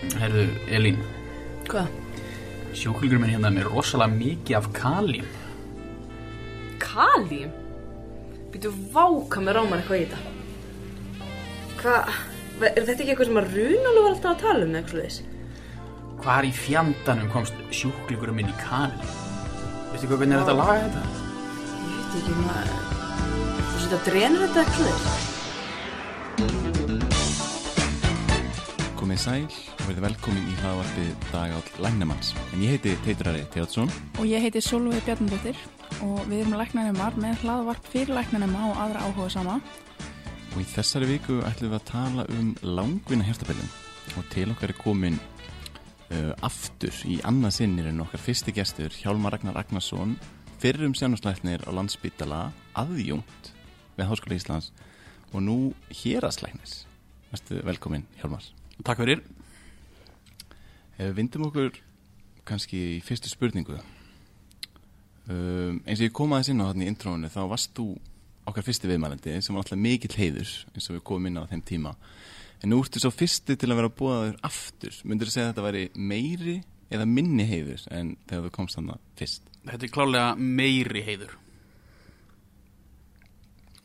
Herðu, Elín, Hvað? sjúklingur minn hérna er með rosalega mikið af kalím. Kalím? Býtu váka með rámar eitthvað í þetta. Hvað? Er þetta ekki eitthvað sem að Runalu var alltaf að tala um eitthvað þess? Hvar í fjandanum komst sjúklingur minn í kalím? Veistu hvað, hvernig er þetta að laga þetta? Ég veit ekki maður. Þú setja að drenur þetta eitthvað þess? Komið sæl og verið velkomin í hlaðvarpið Dagáll Læknamanns. En ég heiti Teiturari Teotsson. Og ég heiti Solveig Bjarnadóttir og við erum læknanemar með hlaðvarp fyrir læknanema og aðra áhuga sama. Og í þessari viku ætlum við að tala um langvinna hjertabellin. Og til okkar er komin uh, aftur í annað sinnir en okkar fyrsti gestur Hjálmar Ragnar Ragnarsson, fyrrum sjánarslæknir á landsbytala aðjónt við Háskóla Íslands og nú héraslæknis. Verstu velkomin Hjálmar. Takk fyrir. Ef við vindum okkur kannski í fyrstu spurningu. Um, eins og ég kom aðeins inn á þarna í intróinu þá varst þú okkar fyrsti viðmælandi sem var alltaf mikill heiður eins og við komum inn á þeim tíma. En nú ertu svo fyrsti til að vera búaður aftur. Myndur þú segja að þetta væri meiri eða minni heiður en þegar þú komst þarna fyrst? Þetta er klálega meiri heiður.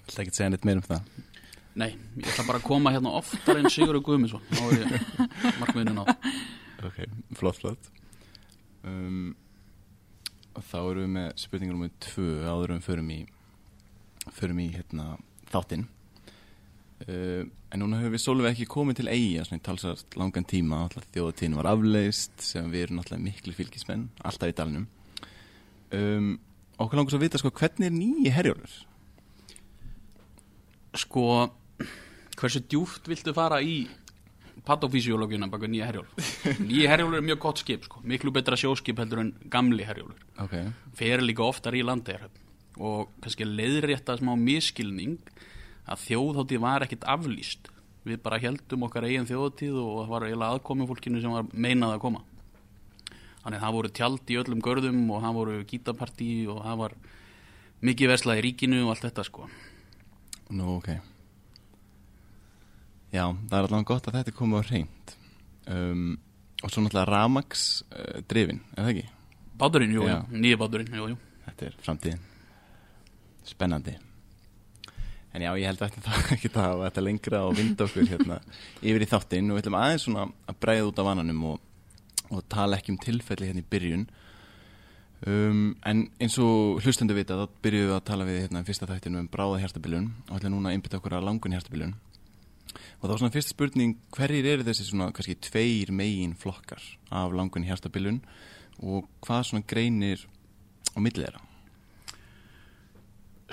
Þetta ekki að segja neitt meir um það Nei, ég ætla bara að koma hérna oftar en Sigur og er ég markmiðinu nátt. Ok, flott, flott. Um, þá erum við með spurningur um tvö áður um förum í förum í hérna þáttinn. Uh, en núna höfum við svolítið ekki komið til svona í talsast langan tíma. Þjóðatíðin var afleist sem við erum alltaf miklu fylgismenn alltaf í dalnum. Um, okkur langar svo að vita sko hvernig er nýji herjólfur? Sko, hversu djúft viltu fara í patofísiológina baka nýja herjólf? Nýja herjólfur er mjög gott skip, sko. Miklu betra sjóskip heldur en gamli herjólfur. ok, fer líka oftar í landeirhöfn og kannski leiðrétta smá miskilning að þjóðháttið var ekkit aflýst við bara heldum okkar eigin þjóðháttið og það var eiginlega aðkomi fólkinu sem var meinað að koma þannig að það voru tjald í öllum görðum og það voru gítapartí og það var mikið verslað í ríkinu og allt þetta sko nú ok já, það er allavega gott að þetta er komið á reynd um, og svo náttúrulega Ramax uh, drifin, er það ekki? báturinn, jú, jú, nýja báturinn, jú, jú. Þetta er framtíðin. Spennandi. En já, ég held að þetta ekki það að þetta lengra og vinda okkur hérna yfir í þáttinn. Og við ætlum aðeins svona að bræða út af vananum og, og tala ekki um tilfelli hérna í byrjun. Um, en eins og hlustendu vita þá byrjuðum við að tala við hérna fyrsta þættinu um bráða hjertabiljun og ætlum núna að einbytta okkur að langun hjertabiljun og þá svona fyrsta spurning hverjir eru þessi svona kannski tveir megin flokkar af langun hjertabiljun og hvað svona greinir á milli þeirra?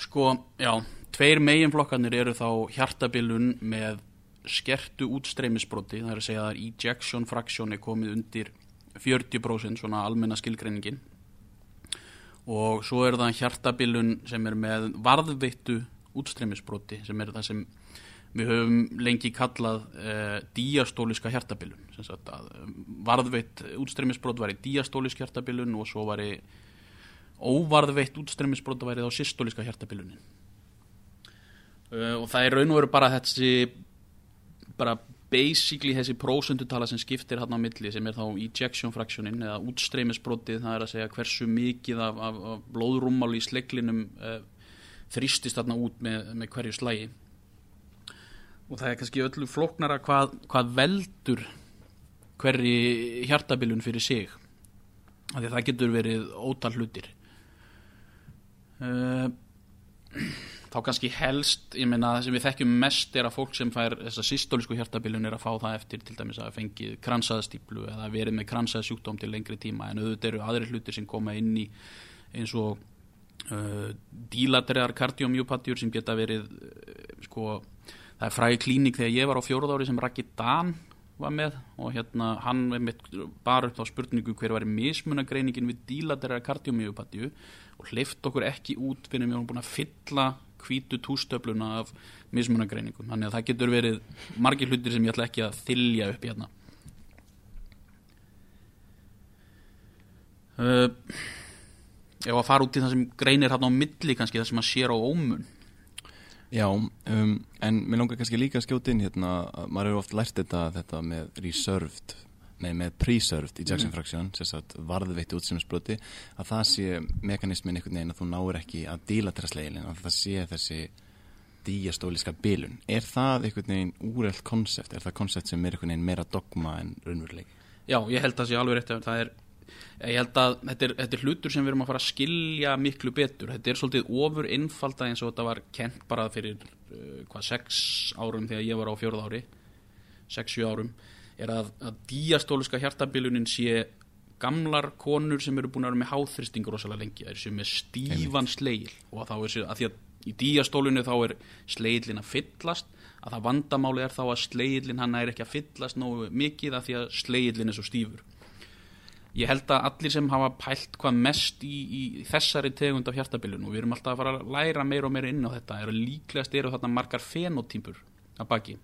Sko, já, tveir meginflokkarnir eru þá hjartabilun með skertu útstreymisbroti, það er að segja að ejection fraction er komið undir 40% svona almenna skilgreiningin. Og svo er það hjartabilun sem er með varðveittu útstreymisbroti sem er það sem við höfum lengi kallað uh, diastóliska hjartabilun. Eh, varðveitt útstreymisbrot var í diastólisk hjartabilun og svo var í óvarðveitt útstreymisbrota væri þá systoliska hjartabilunin. Uh, og það er raun og veru bara þessi bara basically þessi prósundutala sem skiptir hann á milli sem er þá ejection fractionin eða útstreymisbrotið. Það er að segja hversu mikið af, af, af blóðrúmmal í sleglinum uh, þrýstist þarna út með, með hverju slægi og það er kannski öllu flóknara hvað, hvað veldur hverri hjartabilun fyrir sig. Að það getur verið ótal hlutir. Uh, þá kannski helst ég meina það sem við þekkjum mest er að fólk sem fær þessa systólisku hjartabilun er að fá það eftir til dæmis að fengið kransaðastíplu eða verið með kransaðasjúkdóm til lengri tíma. En auðvitað eru aðri hlutir sem koma inn í eins og uh, dílateriðar kardiomjúpatjur sem geta verið uh, sko, það er fræði klínik þegar ég var á fjóruð ári sem Raki Dan var með og hérna hann bara upp á spurningu hver var mismunagreiningin við dílateriðar kardiomjúpatju og hleyft okkur ekki út fyrir við erum búin að fylla hvítu tústöfluna af mismunagreiningum. Þannig að það getur verið margir hlutir sem ég ætla ekki að þylja upp hérna. Uh, ef að fara út í það sem greinir hérna á milli kannski það sem að sér á ómun Já, um, en mér langar kannski líka að skjóta inn hérna, að maður hefur oft lært þetta, þetta með reserved nei, með preserved ejection fraction, sem sagt varðveitti útstreymisbroti, að það sé mekanismin einhvern veginn að þú náir ekki að dílatera slegilin, að það sé þessi díastóliska bilun. Er það einhvern veginn úreld konsept? Er það konsept sem er einhvern veginn meira dogma en raunveruleiki? Já, ég held að það sé alveg rétt að það er ég held að þetta er, þetta er hlutur sem við erum að fara að skilja miklu betur. Þetta er svolítið ofur innfalda eins og þetta var kent bara fyrir uh, hvað, sex árum þegar ég var á fjörð ári. Sex-sjú árum. Er að, að díastóliska hjartabilunin sé gamlar konur sem eru búin að vera með háþristingur rosalega lengi, það er sem með stífan sleil og þá er sér að því að í díastólinu þá er sleilin að fyllast að það vandamáli er þá að sleilin hann er ekki að fyllast nógu mikið að því að sleilin er svo stífur ég held að allir sem hafa pælt hvað mest í, í þessari tegund af hjartabilun og við erum alltaf að fara að læra meira og meira inn á þetta er að líklegast eru þarna margar fenotýpur að baki.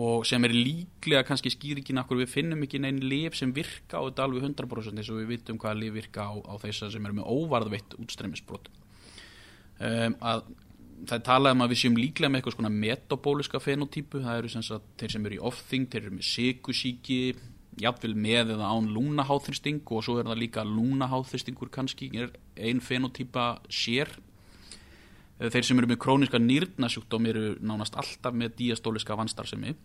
Og sem er líklega kannski skýringin akkur við finnum ekki neinn liv sem virka á þetta alveg 100% eins og við vitum hvaða liv virka á, á þess sem eru með óvarðveitt útstreymisbrot. Um, að það er talað um að við séum líklega með eitthvað svona metabóliska fenotýpu það eru sem sagt þeir sem eru í ofþing þeir eru með sykusíki jafnvel með eða án lúnaháþristing og svo er það líka lúnaháþristingur kannski er ein fenotýpa sér. Þeir sem eru með króniska nýrnasjúkdóm eru nánast alltaf með díastóliska vanstarðsemi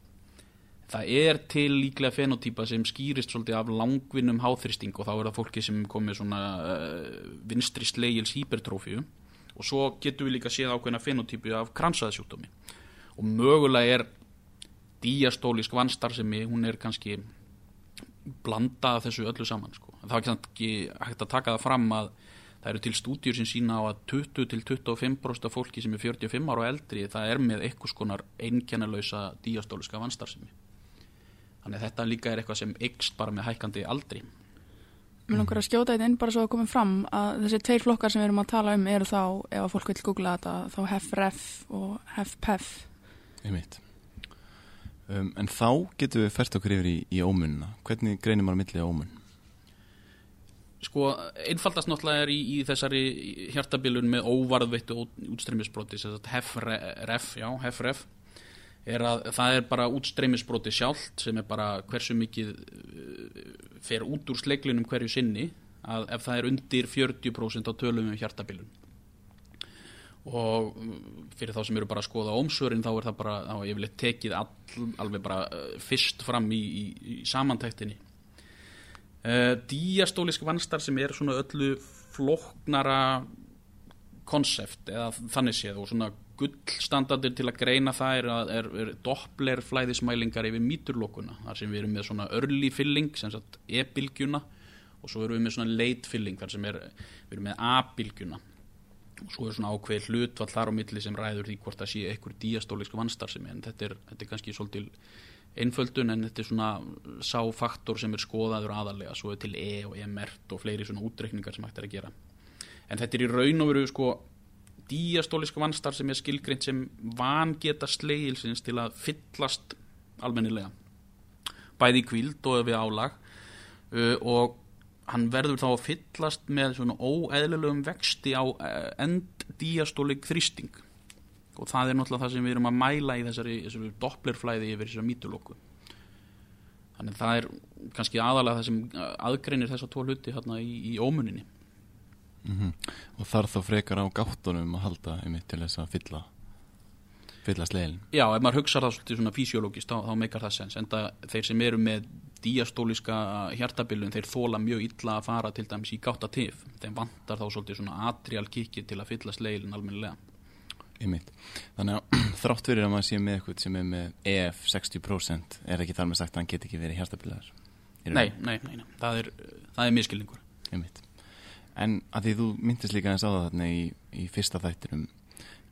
það er til líklega fenotýpa sem skýrist svolítið af langvinnum háþristing og þá er það fólki sem komið svona uh, vinstri slegils hypertrófíu og svo getur við líka séð ákveðna fenotýpu af kransaðsjúkdómi og mögulega er díastólisk vanstarðsemi hún er kannski blanda þessu öllu saman sko. það er ekki hægt að taka það fram að það eru til stúdíur sem sína á að 20-25% af fólki sem er 45 ára og eldri það er með eitthvað skonar einkennalösa díastóliska vanstarðsemi þannig að þetta líka er eitthvað sem ykst bara með hækkandi aldri Mér langar að skjóta þetta inn bara svo að komið fram að þessi tveir flokkar sem við erum að tala um eru þá, ef að fólk vil googla þetta, þá HEF-REF og HEF-PEF. Einmitt. Um, en þá getum við fært okkur yfir í, í ómunna. Hvernig greinir maður að millið á ómun? Sko, einfaldast náttúrulega er í, í þessari hjartabilun með óvarðveittu útstreymisbroti, HEF-REF, já, HEF-REF, er að það er bara útstreymisbroti sjálft sem er bara hversu mikið fer út úr sleiklinum hverju sinni að ef það er undir 40% á tölum um hjartabilun og fyrir þá sem eru bara að skoða ómsörin þá er það bara, þá er yfirleitt tekið all, alveg bara fyrst fram í, í, í samantæktinni uh, Díastólisk vanstar sem er svona öllu floknara konsept eða þannig séð og svona gullstandardir til að greina það er, er, er doppler flæðismælingar yfir míturlokuna þar sem við erum með svona early filling sem sagt e-bylgjuna og svo erum við með svona late filling þar sem er, við erum með a-bylgjuna og svo er svona ákveð hlutvall þar á milli sem ræður því hvort það sé einhver díastólisk vanstar sem er. En þetta er, þetta er kannski svolítil einföldun en þetta er svona sáfaktor sem er skoðaður aðalega svo er til E og EMRT og fleiri svona útreikningar sem hægt er að gera. En þetta er í raun og veru sko díastólisk vanstar sem er skilgreint sem vangeta slegilsins til að fyllast almennilega. Bæði kvíld og við álag. Uh, og hann verður þá að fyllast með svona óeðlilegum vexti á uh, enddíastólik þrýsting. Og það er náttúrulega það sem við erum að mæla í þessari, þessari dopplerflæði yfir þessari mítulokku þannig það er kannski aðalega það sem aðgreinir þessa tvo hluti hérna í, í ómuninni. Mm -hmm. Og þarf þá frekar á gáttunum að halda einmitt til þess að fylla fylla slegin Já, ef maður hugsa það svolítið svona físiológist þá, þá meikar það sens, en það, þeir sem eru með díastóliska hjartabilun þeir þóla mjög illa að fara til dæmis í gáttatif, þeim vantar þá svolítið svona atrial kiki til að fylla slegin almennilega. Einmitt. Þannig að þrátt fyrir að maður sé með eitthvað sem er með EF 60% er ekki þar með sagt að hann get ekki verið hjartabilaður Nei, nei, nei, nei. Það, er, það er miskilningur Einmitt. En að því þú myndist líka eins á það þarna í, í fyrsta þættinum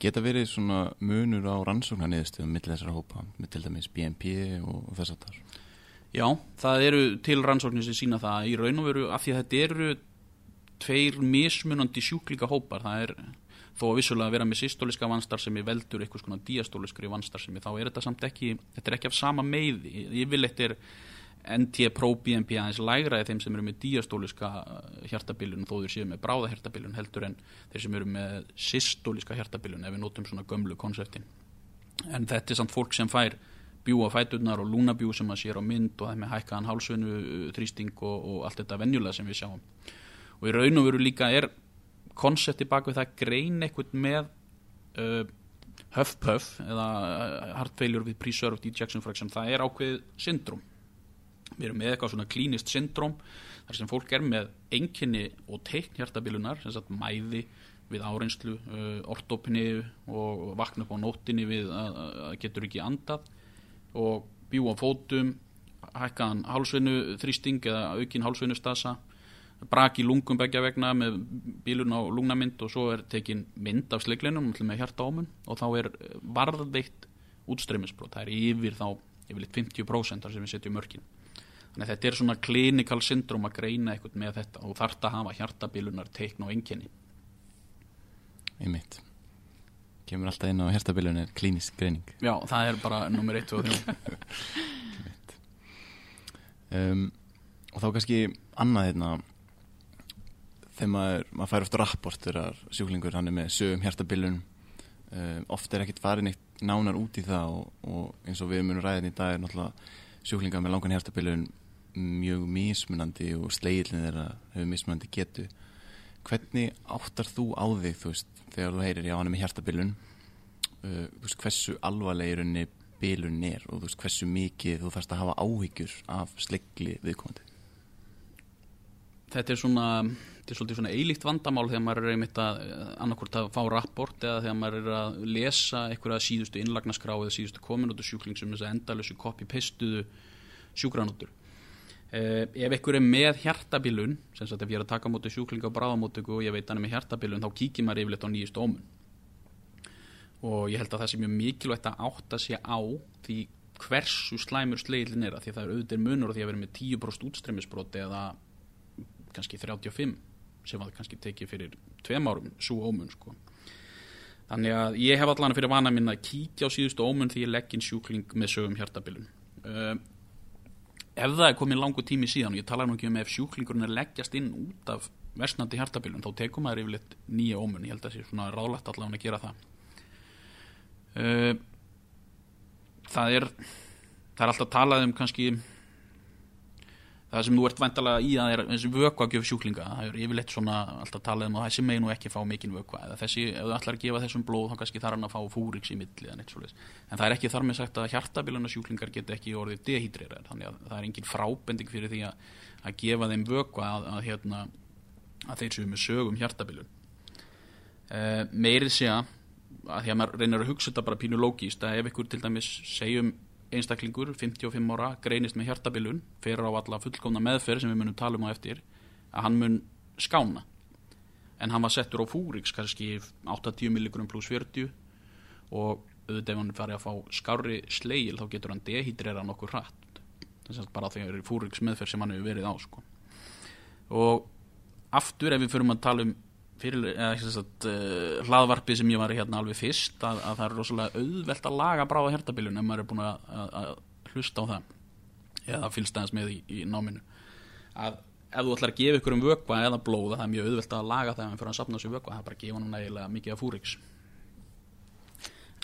geta verið svona munur á rannsóknarniðstöðum millir þessara hópa, með til dæmis BNP og, þess að það Já, það eru til rannsóknir sem sína það. Í raun og veru af því að þetta eru tveir mismunandi sjúklíka hópar það er þó að vissulega að vera með systóliska vanstar sem er veldur eitthvað svona diastóliskri vanstar sem er þá er þetta samt ekki þetta er ekki af sama meði yfirleitt er NT-ProBNP aðeins lægra eða þeim sem eru með díastóliska hjartabilun þó þeir séu með bráðahjartabilun heldur en þeir sem eru með systóliska hjartabilun ef við notum svona gömlu konseptin. En þetta er samt fólk sem fær bjúa fæturnar og lúnabjú sem að sér á mynd og það með hækkaðan hálsveinu þrýsting og, og allt þetta venjulega sem við sjáum. Og í raun og veru líka er konsepti bak við það grein eitthvað með uh, huff-puff eða uh, heart failure with preserved ejection fraction það er ákveðið syndrom við erum með eitthvað svona klínist syndrom þar sem fólk er með einkenni og teikn hjartabilunar sem sagt mæði við áreinslu, uh, ortopni og vakna upp á nóttinni við að, að getur ekki andað og bjú á fótum hækkaðan hálsveinu þrýsting eða aukin hálsveinu stasa brak í lungum begja vegna með bílun á lungnamynd og svo er tekin mynd af sleglinum með hjarta ámun og þá er varðveitt útstreymisbrot, það er yfir þá yfirleitt 50% þar sem við setjum mörkin. Þannig að þetta er svona klinikal syndrom að greina eitthvað með þetta og þarf að hafa hjartabilunar teikn og enginni Einmitt Kemur alltaf inn á hérstabiljunni klínisk greining. Já, það er bara nummer 1 og 3 um, Og þá kannski annað hérna. Þegar maður, maður fær ofta rapport þegar sjúklingur hann er með sögum hérstabiljun um, oft er ekkit farin eitt nánar út í það og, og eins og við munum ræðin í dag er náttúrulega sjúklingar með langan hérstabiljun mjög mismunandi og sleilin þeirra hefur mismunandi getu. Hvernig áttar þú á þig þú veist, þegar þú heyrir já hann er með hjartabilun uh, þú veist hversu alvarlegirunni bilun er og þú veist hversu mikið þú þarfst að hafa áhyggjur af slegli viðkomandi? Þetta er svona þetta er svolítið svona eilíkt vandamál þegar maður er einmitt að annarkvort að fá rapport eða þegar maður er að lesa einhverja síðustu innlagnaskrá eða síðustu kominútu sjúkling sem þess að endalösu copy-pastuðu sjúkranútur Uh, ef einhver er með hjartabilun sem sagt ef ég er að taka á móti sjúklinga og bráðamótöku og ég veit hann er með hjartabilun þá kíkir maður yfirleitt á nýjust ómun. Og ég held að það sé mjög mikilvægt að átta sig á því hversu slæmur sleilin er að því að það er auðvitað munur og því að vera með 10% útstreymisbroti eða kannski 35 sem að kannski tekið fyrir tveim árum svo ómun sko. Þannig að ég hef allan fyrir vana minna að kíkja á síðustu ómun því ég legg inn sjúkling með sögum hjartabilun uh, ef það er komin langu tími síðan og ég tala nú ekki um ef sjúklingurinn er leggjast inn út af versnandi hjartabilun þá tekum maður yfirleitt nýja ómun. Ég held að það sé svona ráðlegt allavega að gera það. Uh, það er það er alltaf talað um kannski það sem þú ert væntalega í að er þessi vöku að gefa sjúklinga. Það er yfirleitt svona alltaf talað um að þessi megin og ekki fá mikinn vöku eða þessi, ef þú ætlar að gefa þessum blóð þá kannski þarf hann að fá fúriks í milli en það er ekki þar með sagt að hjartabiluna sjúklingar get ekki orðið dehydrerar þannig að það er engin frábending fyrir því að, að gefa þeim vöku að, að, hérna, að þeir séu með sögum hjartabilun. Uh, meirið sé að því að maður reynir að hugsa þetta bara pínu lógíst að ef ykkur til dæmis segjum einstaklingur, 55 ára, greinist með hjartabilun, fer á alla fullkomna meðferð sem við munum tala um á eftir, að hann mun skána. En hann var settur á fúriks kannski 80 mg pluss 40 og auðvitað ef hann fari að fá skári sleil þá getur hann dehydrera nokkur hratt. Þess að bara þegar er fúriks meðferð sem hann hefur verið á. Sko. Og aftur ef við förum að tala um uh, hlaðvarpi sem ég var hérna alveg fyrst að, að það er rosalega auðvelt að laga bráða hertabilun ef maður er búin að, að, að hlusta á það. Eða fylgst aðeins með í, í náminu. Að ef þú ætlar að gefa ykkur um vökva eða blóða það er mjög auðvelt að laga það en fyrir að sapna þessu vökva það er bara að gefa hann nægilega mikið af fúriks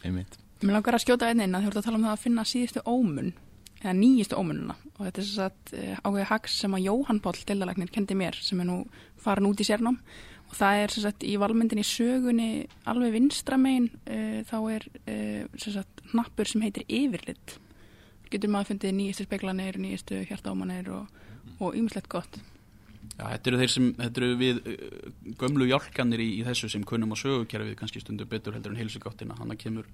Einmitt. Mér langar að skjóta einn inn að þú ert að tala um það að finna síðustu ómun eða nýjistu ómununa og þetta er svo að áhuga haks sem að Jóhann Páll deildalagnir kendi mér sem er nú farin út í sérnám og það er sagt, í valmyndinni sögunni alveg vinstramegin uh, þá er uh, sagt, hnappur sem heitir yfirlitt getur maður fundið nýjastu speklanir nýjastu hjartámanir og ymmislegt gott. Já, þetta eru þeir sem, þetta eru við uh, gömlu hjálkanir í, í þessu sem kunnum á sögukerfið kannski stundu betur heldur en heilsugáttina, hann að kemur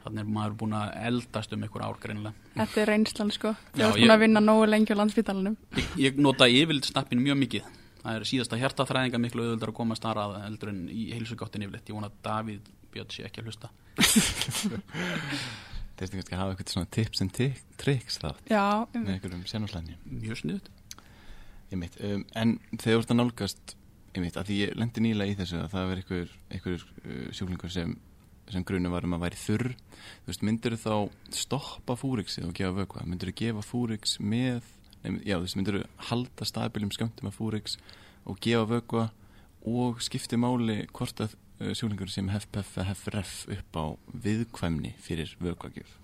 þannig er maður búin að eldast um einhver ár greinilega. Þetta er reynslan sko. Þú ert búin að vinna nógu lengi á landsbytalanum Ég, ég nota yfirlitt snappinu mjög mikið það er síðasta hjartafræðinga miklu auðvöldar að koma starrað heldur en í heilsugáttin yfirleitt. Ég vona að Davíð Björn sé ekki að hlusta. Þeir stu kannski að hafa eitthvað svona tips and tricks þá Já, með einhverjum sérnáðslæni Mjög sniðut um, En þegar þú ert að nálgast einmitt, að því ég lendi nýla í þessu að það verður einhver, einhver uh, sjúklingur sem, sem grunum var um að væri þurr. Þú veist, myndur þú þá stoppa fúrixið og gefa vökva, myndur þú gefa fúrix með, já þú veist, myndur þú halda stabilum sköndum af fúrix og gefa vökva og skipti máli hvort að uh, sjúklingur sem HFPF eða HFRF upp á viðkvæmni fyrir vökvagjöf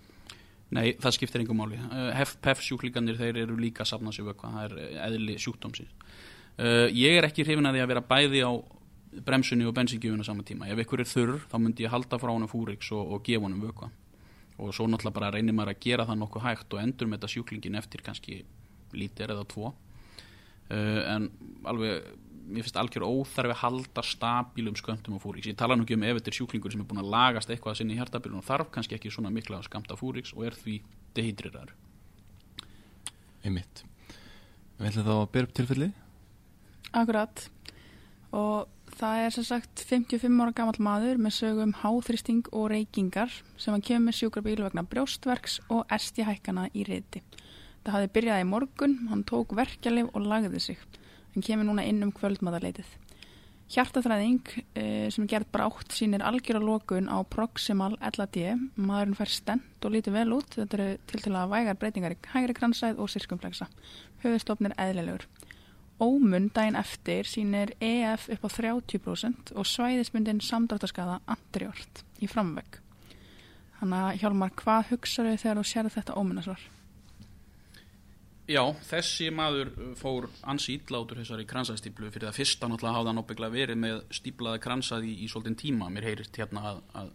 Nei, það skiptir engum máli. Uh, HEF-PEF sjúklingarnir, þeir eru líka að safna sér vökva, það er eh, eðli sjúkdómsins. Uh, ég er ekki hrifin að því að vera bæði á bremsunni og bensingjöfun á sama tíma. Ef ykkur er þurr, þá myndi ég halda frá honum fúriks og, og gefa honum vökva. Og svo náttúrulega bara reynir maður að gera það nokkuð hægt og endur með þetta sjúklingin eftir kannski lítir eða tvo. Uh, en alveg, mér finnst algjör óþarfi að halda stabílum skömmtum á fúriks. Ég tala nú ekki um ef þetta er sjúklingur sem er búin að lagast eitthvað að sinni í hjartabilun og þarf kannski ekki svona mikla skamta fúriks og er því dehydrirar. Einmitt. Við ætlum þá að byrja upp tilfelli. Akkurat og það er sem sagt 55 ára gammal maður með sögum háþristing og reykingar sem hann kemur með sjúkrabíl vegna brjóstverks og erstihækana í reyti. Það hafði byrjað í morgun, hann tók verkjalið og lagði sig. Hann kemur núna inn um kvöldmaðarleitið. Hjartaþræðing eh, sem er gerð brátt sínir algjör að lokun á Proximal LAD. Maðurinn fær stent og lítur vel út. Þetta eru til til að vægar breytingar í hægri kransæð og sirkumflexa. Höfustofnir eðlilegur. Ómun daginn eftir sínir EF upp á 30% og svæðismyndin samdráttaskaða anteriort í framvegg. Þannig að Hjálmar, hvað hugsaðu þegar þú sér þetta ómunasvar? Já, þessi maður uh, fór ansi úr þessari kransæðstíplu fyrir það fyrsta náttúrulega hafði hann óbyggla verið með stíplaða kransað í, í svolítinn tíma. Mér heyrist hérna að, að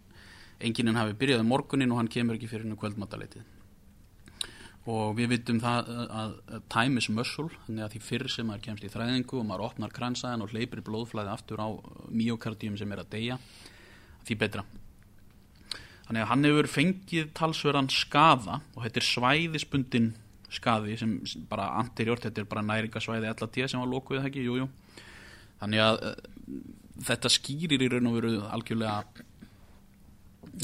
enginin hafi byrjaði um morgunin og hann kemur ekki fyrir hennu kvöldmataleitið. Og við vitum það að, að, time is muscle, þannig að því fyrr sem maður kemst í þræðingu og maður opnar kransaðin og hleypir blóðflæði aftur á myokardium sem er að deyja, því betra. Þannig að hann hefur fengið talsverðan skaða og þetta er svæðisbundin skaði sem bara anteriort, þetta er bara næringasvæði LAT sem var lokuð það ekki, jújú. Jú. Þannig að uh, þetta skýrir í raun og veru algjörlega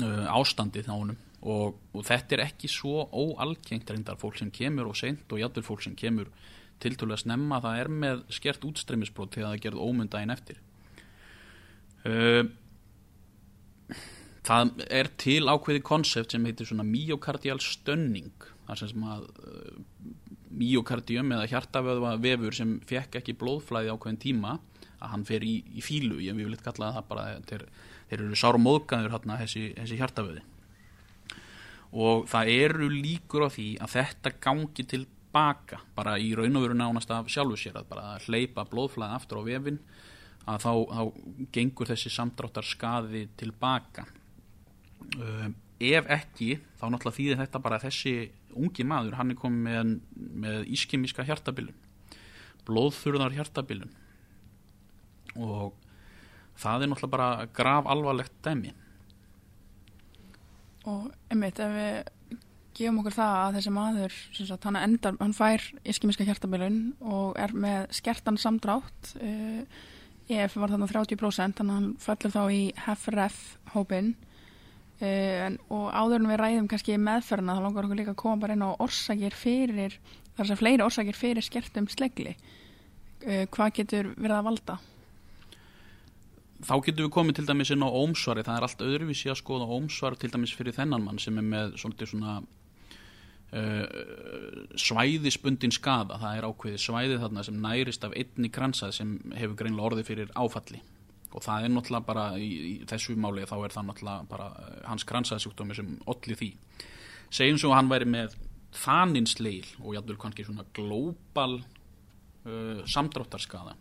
uh, ástandið á honum og, og þetta er ekki svo óalgengt reyndar fólk sem kemur og seint og jættur fólk sem kemur tiltölulega snemma það er með skert útstreymisbrót þegar það er gerð ómundaginn eftir. Uh, það er til ákveði konsept sem heitir svona myokardial stönning þar sem að uh, myokardium eða hjartavöðva vefur sem fekk ekki blóðflæði ákveðin tíma að hann fer í, í fílu, ég vil eitthvað kalla það bara þeir, þeir eru sárum móðgæður hérna þessi, þessi hjartavöði. Og það eru líkur á því að þetta gangi tilbaka bara í raun og veru nánast af sjálfu sér að bara hleypa blóðflæði aftur á vefin að þá, þá gengur þessi samdráttar skaði tilbaka uh, ef ekki þá náttúrulega þýðir þetta bara að þessi ungi maður, hann er komið með, með ískimiska hjartabilun blóðþurðar hjartabilun og það er náttúrulega bara graf alvarlegt dæmi. Og einmitt, ef við gefum okkur það að þessi maður, sagt, hann, endar, hann fær iskimiska hjartabilun og er með skertan samdrátt, uh, EF var þarna 30%, þannig að hann fellur þá í HFRF hópin uh, og áður en við ræðum kannski meðferna, þá langar okkur líka að koma bara inn á orsakir fyrir, þar sem fleiri orsakir fyrir skertum slegli. Uh, hvað getur verið að valda? þá getum við komið til dæmis inn á ómsvari það er allt öðruvísi að skoða ómsvar til dæmis fyrir þennan mann sem er með svona, svona uh, svæðisbundin skada það er ákveði svæði þarna sem nærist af einni kransað sem hefur greinlega orði fyrir áfalli og það er náttúrulega bara í, í þessu máli þá er það náttúrulega bara uh, hans kransaðsjúkdómi sem olli því. Segjum svo hann væri með þaninsleil og jættur kannski svona glóbal uh, samdráttarskada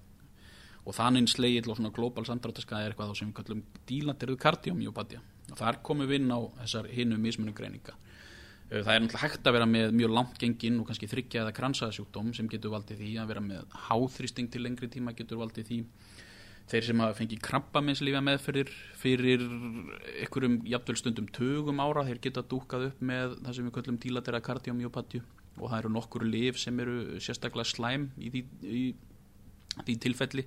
og þannig slegil og svona global samdráttaskaði er eitthvað sem við kallum dílanderðu kardiomjópatja og þar komum við inn á þessar hinnu mismunum greininga. Það er náttúrulega hægt að vera með mjög langt gengin og kannski þryggja eða kransaðsjúkdóm sem getur valdið því að vera með háþrýsting til lengri tíma getur valdið því þeir sem hafa fengið krabbameinslífa meðferðir fyrir einhverjum jafnvel stundum tögum ára þeir geta dúkað upp með það sem við kallum dílanderða kardiomjópatju og það eru nokkur liv sem eru sérstaklega slæm í því, í því tilfelli.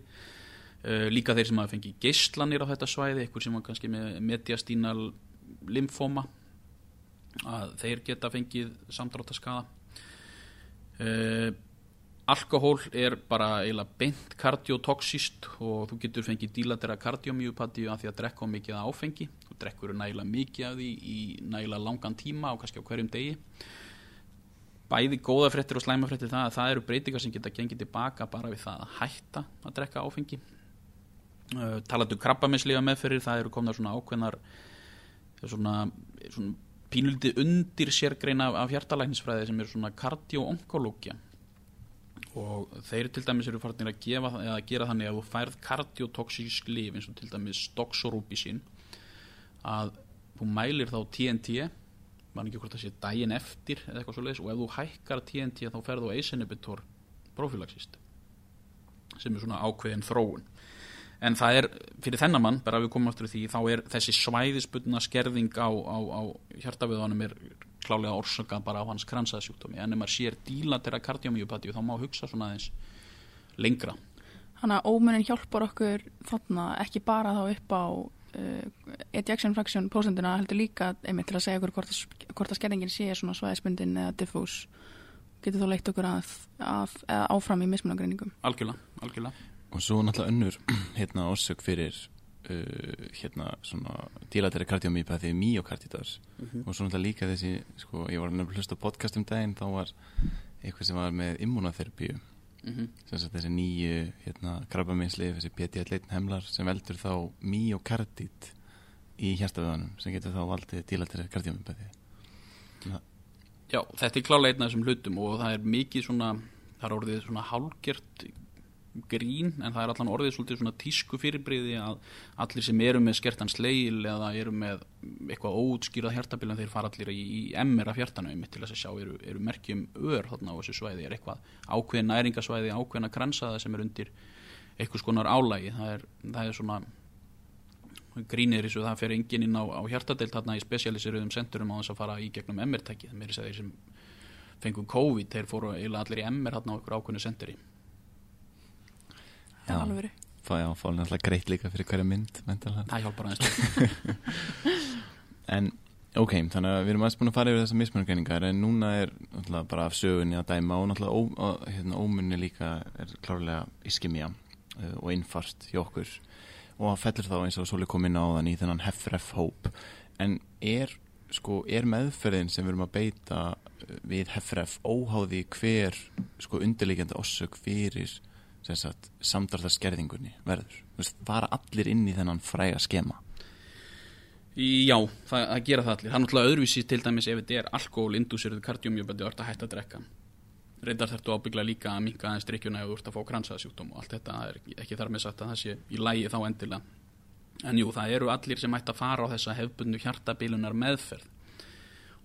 Uh, líka þeir sem hafa fengið geyslanir á þetta svæði, eitthvað sem var kannski með mediastínal limfóma að þeir geta fengið samdráttaskaða uh, alkohól er bara eiginlega beint kardiotoxist og þú getur fengið dílatera kardiomjúpatíu af því að drekka mikið áfengi. Þú drekkur nægilega mikið af því í nægilega langan tíma og kannski á hverjum degi. Bæði góða fréttir og slæma fréttir það að það eru breytingar sem geta gengið tilbaka bara við það að hætta að drekka áfengi. Uh, talatu krabbaminslega meðferðir það eru komna svona ákveðnar svona, svona pínulítið undir sérgreina af, hjartalæknisfræði sem er svona kardioonkológia og þeir til dæmis eru farnir að gefa, eða gera þannig að þú færð kardiotoxísk líf eins og til dæmis doxorubicin að þú mælir þá TNT mann ekki hvort það sé daginn eftir eða eitthvað svo leiðis og ef þú hækkar TNT þá ACE inhibitor prophylaxist sem er svona ákveðin þróun. En það er, fyrir þennan mann, bara að við komum aftur því, þá er þessi svæðisbundna skerðing á, á, á hjartaviðanum er klálega orsaka bara á hans kransasjúkdómi, en ef maður sér dílatera kardiomíupatíu þá má hugsa svona aðeins lengra. Þannig að ómunin hjálpar okkur þarna ekki bara þá upp á uh, ejection fraction prósenduna heldur líka einmitt til að segja okkur hvort, að- hvort að skerðingin sé svona svæðisbundin eða diffús getur þá leitt okkur að, að, að áfram í mismunagreiningum. Algjörlega, algjörlega. og svo náttúrulega önnur hérna orsök fyrir uh, hérna svona dílateri kardiomýpaði myokarditas og svo náttúrulega líka þessi sko, ég var nefnilega hlust á podcast um daginn þá var eitthvað sem var með immunotherapíu Mm sem sagt þessi nýju hérna krabbameinslif, þessi PT-1 hemlar sem veldur þá myokardit í hjartaveðanum sem getur þá valdið dílateri kardiomýpaði Já, þetta er af þessum hlutum og það er mikið svona, það er orðið svona hálgert grín en það er allan orðið svolítið svona tísku fyrirbriði að allir sem eru með skertan sleil eða eru með eitthvað óutskýrað hjartabilan þeir fara allir í, í MR af hjartanu einmitt til að sjá eru, eru merkjum ör þarna á þessu svæði. Er eitthvað ákveðin næringasvæði, ákveðina kransaða sem er undir eitthvað skonar álægi það er, það er svona grínir þessu, það fer enginn inn á, á hjartadeild þarna í spesialisiruðum sendurum á þess að fara í gegnum MR-tæki það meiri segir sem fengu COVID þeir fóru allir í MR þarna á okkur ákveðinu senduri Það er alveg náttúrulega greitt líka fyrir hverja mynd það hjálpar aðeins En ok, þannig að við erum aðeins búin að fara yfir þessar mismunargreiningar en núna er náttúrulega bara af sögunni að dæma og náttúrulega ó, hérna, ómunni líka er klárlega iskemía uh, og innfart hjá okkur. Og það fellur þá eins og Sóli kom inn á þann í þennan hefref hóp. En er, sko, er meðferðin sem við erum að beita uh, við hefref óháði hver sko undirleikjandi ossök fyrir samdráttaskerðingunni verður, Þú veist, fara allir inn í þennan fræga skema Já, það, það gera það allir. Það er náttúrulega öðruvísi til dæmis ef þetta er alkohol-indúsirðu kardiomjöbandi og ert að hætta að drekka. Reyndar þarftu ábyggla líka að minka aðeins drikkjuna ef þú ert að fá kransaðsjúkdóm og allt þetta er ekki þar með sagt að það sé í lægi þá endilega. En jú, það eru allir sem ætti að fara á þessa hefbundu hjartabilunar meðferð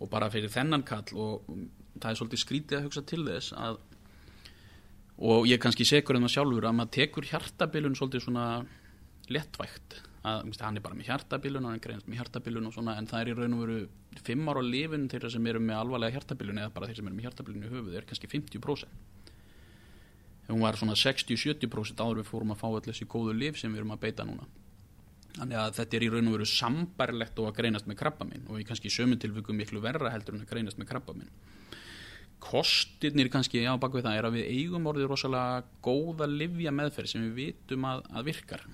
og bara fyrir þennan kall og það er svolítið skrítið að hugsa til þess að og ég er kannski sekur en það sjálfur að maður tekur hjartabilun svolítið svona lettvægt að minnst, hann er bara með hjartabilun hann greinast með hjartabilun svona en það er í raun og veru fimm ára lifin þeirra sem eru með alvarlega hjartabilun eða bara þeir sem eru með hjartabilun í höfuð er kannski 50% hún var svona 60-70% áður við fórum að fá allir þessi góðu lif sem við erum að beita núna. Þannig að þetta er í raun og veru sambærlegt og að greinast með krabbamin og í kannski sömu tilvikum miklu verra heldur en að greinast með krabbamin kostirnir kannski á bakvið það er að við eigum orðið rosalega góða livja meðferð sem við vitum að, að virkar.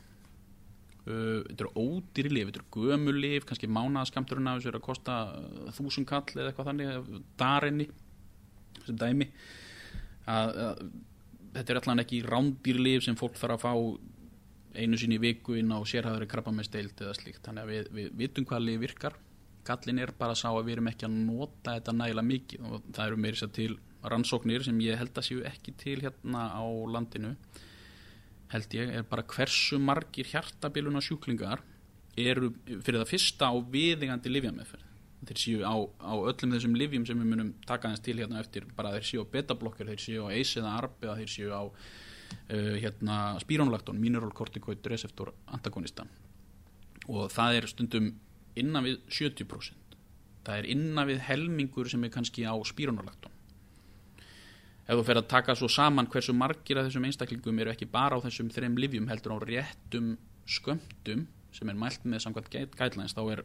Uh, þetta eru ódýri lif, þetta eru gömul lif kannski mánaðaskamturinn af þessu er að kosta uh, þúsund kall eða eitthvað þannig darinni, þessu dæmi. Að, að þetta er allan ekki rándýri lif sem fólk þarf að fá einu sinni í viku inn á sérhæðari krabba með steild eða slíkt, þannig að við, við vitum hvað lif virkar, gallin er bara sá að við erum ekki að nota þetta nægilega mikið og það eru meiri sér til rannsóknir sem ég held að séu ekki til hérna á landinu held ég, er bara hversu margir hjartabiluna sjúklingar eru fyrir það fyrsta á viðingandi livjameðferð. Þeir séu á, á öllum þessum livjum sem við munum taka aðeins til hérna eftir, bara þeir séu á betablokkar, þeir séu á ACE eða ARB eða þeir séu á uh, hérna spírónlakton, mineralkortikoid receptor antagonista og það er stundum innan við 70%. Það er innan við helmingur sem er kannski á spírónlakton ef þú fer að taka svo saman hversu margir af þessum einstaklingum eru ekki bara á þessum þreim livjum heldur á réttum skömmtum sem er mælt með samkvæmt gætlæns þá er,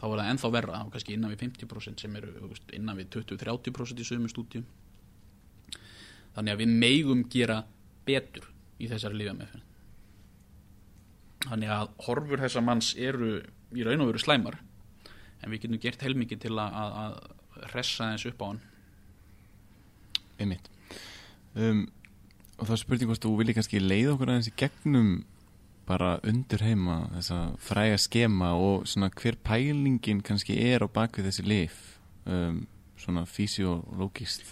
þá er það ennþá verra. Þá kannski innan við 50% sem eru innan við 20-30% í sömu stúdíum. Þannig að við megum gera betur í þessari lífameðferð þannig að horfur þessa manns eru í raun og veru slæmar. En við getum gert heilmikið til að, að, að hressa þess upp á hann. Einmitt. Um, og þá spurning hvort þú vilji kannski leiða okkur aðeins í gegnum bara undur heima þessa fræga skema og svona hver pælingin kannski er á bakvið þessi lif um, svona fysiológist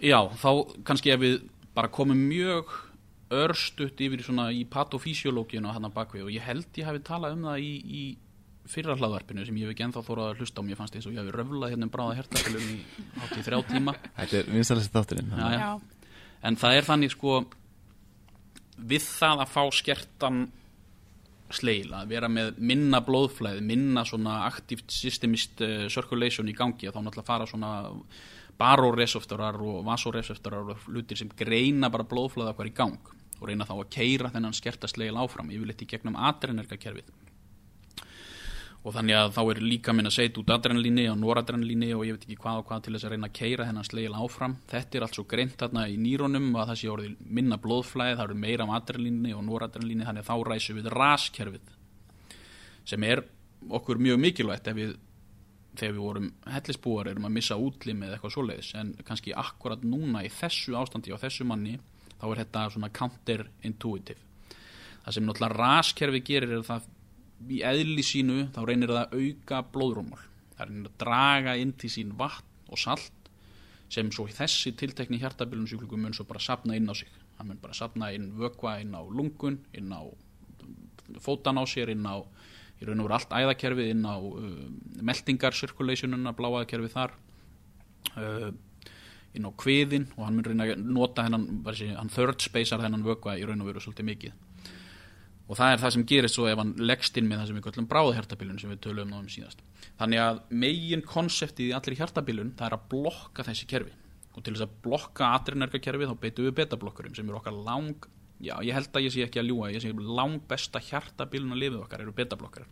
Já, þá kannski ef við bara komum mjög örstutt yfir svona í patofísiológinu og hann að bakvið. Og ég held ég hafi talað um það í, í fyrra hlaðvarpinu sem ég hef ekki ennþá þórað að hlusta á mér fannst eins og ég hafi röflað hérna um bráða hertabilum í hátt í þrjá tíma. Þetta er vinsalega þátturinn en það er þannig sko við það að fá skertan sleil, að vera með minna blóðflæði, minna svona aktíft systemist uh, circulation í gangi að þá náttúrulega fara svona baroreseptorar og vasoreseptorar og hlutir sem greina bara blóðflæði okkar í gang og reyna þá að keira þennan skerta sleil áfram yfirleitt í gegnum adrenergakerfið og þannig að þá er líka minn að segja út adrenalíni og noradrenalíni og ég veit ekki hvað og hvað til þess að reyna að keira þennan sleil áfram. Þetta er allt svo greint þarna í nýrónum að það sé orðið minna blóðflæði það eru meira af adrenalíni og noradrenalíni þannig að þá ræsum við raskerfið sem er okkur mjög mikilvægt við þegar við vorum hellisbúar erum að missa útlimi eða eitthvað svoleiðis. En kannski akkurat núna í þessu ástandi og þessu manni þá er þetta svona counterintuitive. Það sem náttúrulega raskerfi gerir er það í eðli sínu þá reynir það að auka blóðrúmul það reynir að draga inn til sín vatn og salt sem svo þessi tiltekni hjartabilun sjúklingum mun svo bara sapna inn á sig. Það mun bara sapna inn vökva inn á lungun inn á fótan á sér inn á í raun og veru allt æðakerfið inn á uh, meldingar circulationuna, bláaðakerfið þar. Uh, inn á kviðin og hann mun reyna að nota hennan, hann third spacear hennan vökva í raun og veru svolítið mikið. Og það er það sem gerist svo ef hann leggst inn með það sem við kallum bráðahjartabilun sem við tölum um síðast. Þannig að megin konseptið í allir hjartabilun það er að blokka þessi kerfi. Og til þess að blokka adrenergakerfi þá beitum við betablokkurum sem eru okkar lang já ég held að ég sé ekki að ljúa ég sé lang besta hjartabilun að lifið okkar eru betablokkar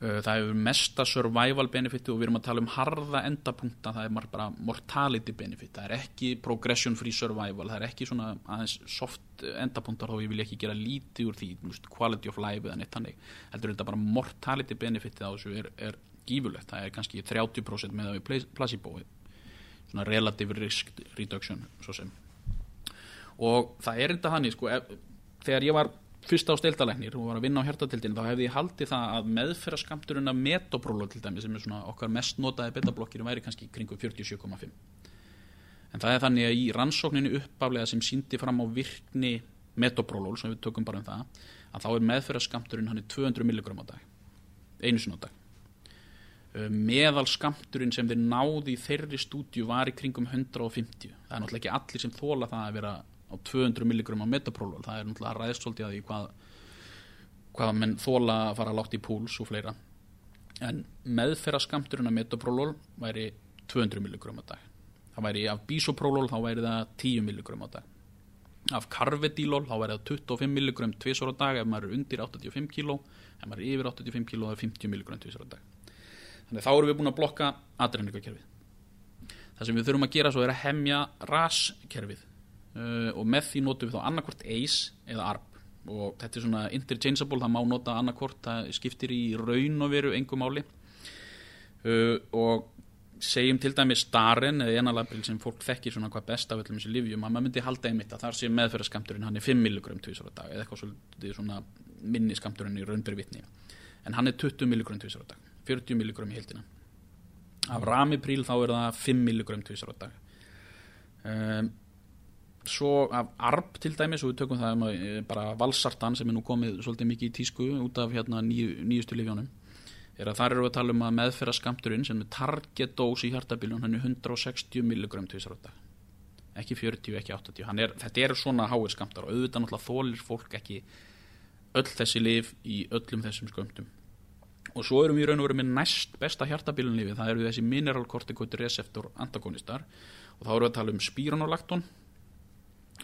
það hefur mesta survival benefiti og við erum að tala um harða endapunkta það er bara mortality benefit. Það er ekki progression free survival það er ekki svona aðeins soft endapunktar þó ég vil ekki gera lítið úr því quality of life eða neitt hannig heldur þetta bara mortality benefiti á þessu er, er gífulegt, það er kannski 30% með það við placebo svona relative risk reduction svo sem. Og það er þetta hannig sko, ef, þegar ég var fyrst á steildalæknir og var að vinna á hjartatildin þá hefði ég haldið það að meðferðaskamturinn af metoprólo til dæmi sem er svona okkar mest notaði betablokkir væri kannski kringum 47,5 en það er þannig að í rannsókninu uppaflega sem síndi fram á virkni metoprólo sem við tökum bara um það að þá er meðferðaskamturinn hann er 200 mg á dag einu sinna á dag. Meðal skamturinn sem þeir náði í þeirri stúdju var í kringum 150 það er náttúrulega ekki allir sem þóla það að vera á 200 mg á metaprófól það er náttúrulega svolítið að því hvað hvað menn þóla að fara látt í púls og fleira. En meðferðaskamturinn af metaprófól væri 200 mg á dag. Það væri af bísoprófól þá væri það 10 mg á dag. Af karvedílól þá væri það 25 mg tvisor á dag. Ef maður er undir 85 kg ef maður er yfir 85 kg það er 50 mg tvisor á dag. Þannig þá erum við búin að blokka adrenningakerfið það sem við þurfum að gera svo er að hemja raskerfið uh, og með því notum við þá annarkvort ACE eða ARB og þetta er svona interchangeable, það má nota annarkvort það skiptir í raun og veru engum máli. Uh, og segjum til dæmi starren eða enalabril sem fólk þekkir svona hvað best af öllum þessu livjum að maður myndi halda einmitt að þar sé meðferðaskamturinn hann er 5 mg tvísar á dag eða eitthvað svolítið svona minni skamturinn í raunberi vitni. En hann er 20 mg tvísar á dag 40 mg í heildina. Af ramipríl þá er það 5 mg tvísar á dag. Um, svo af arb til dæmis og við tökum það um að bara valsartan sem er nú komið svolítið mikið í tísku út af hérna nýju, nýjustu livjónum er að þar eru við að tala um að meðferða skamturinn sem er target dose í hjartabiljón hann er 160 mg tvisar á dag. Ekki 40, ekki 80 er, þetta eru svona háir skamtar og auðvitað náttúrulega þólir fólk ekki öll þessi liv í öllum þessum skömmtum og svo erum við raun og verið með næst besta hjartabiljón það eru þessi mineralkortikoid receptor antagonistar og þá erum við að tala um spironolakton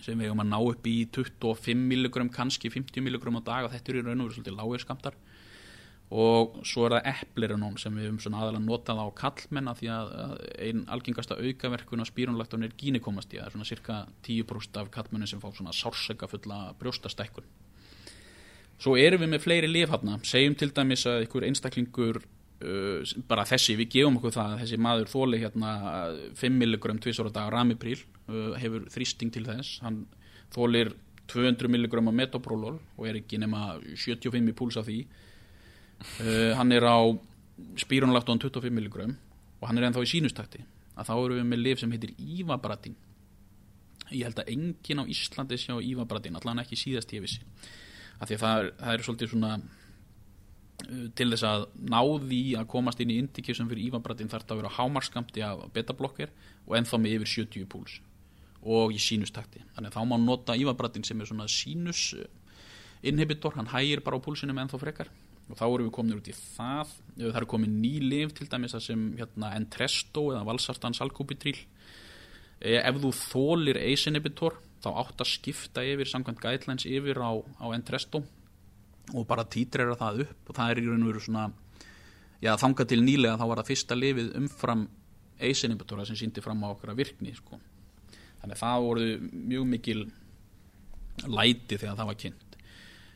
sem við erum að ná upp í 25 mg kannski 50 mg á dag og þetta eru raun og verið svolítið lágir skamtar og svo er það eplerinón sem við höfum svona aðalega notað á kallmenna því að einn algengasta aukaverkun á spírunlaktun er gínikomasti það er svona cirka 10% af kallmennin sem fá svona sársöka fulla brjóstastækkun svo erum við með fleiri lifhafna segjum til dæmis að einhver einstaklingur bara þessi, við gefum okkur það að þessi maður þóli hérna 5 mg tvisor á dag ramipríl uh, hefur þrýsting til þess. Hann þólir 200 mg metoprolol og er ekki nema 75 í púls af því. Hann er á spíronlakton 25 mg og hann er ennþá í sínustakti að þá erum við með lif sem heitir Ívabratin ég held að enginn á Íslandi sjá Ívabratin, allan ekki síðast ég vissi. Af því að það er, það er svolítið svona til þess að ná því að komast inn í indikjusum fyrir Ívabratin þarf það að vera hámarskamti af betablokker og ennþá með yfir 70 púls og í sínustakti. Þannig að þá má nota Ívabratin sem er svona sínus uh, inhibitor, hann hægir bara á púlsinum ennþá frekar. Og þá erum við komin út í það. Það er komin ný liv til dæmis að sem hérna, Entresto eða Valsartan Salkubitril. Ef þú þólir ACE inhibitor þá átt að skipta yfir samkvæmt guidelines yfir á, á Entresto og bara títrera það upp og það er í raun og veru svona já þanga til nýlega þá var það fyrsta lifið umfram ACE inhibitora sem síndi fram á okkar virkni sko. þannig að það voru mjög mikil læti þegar það var kynnt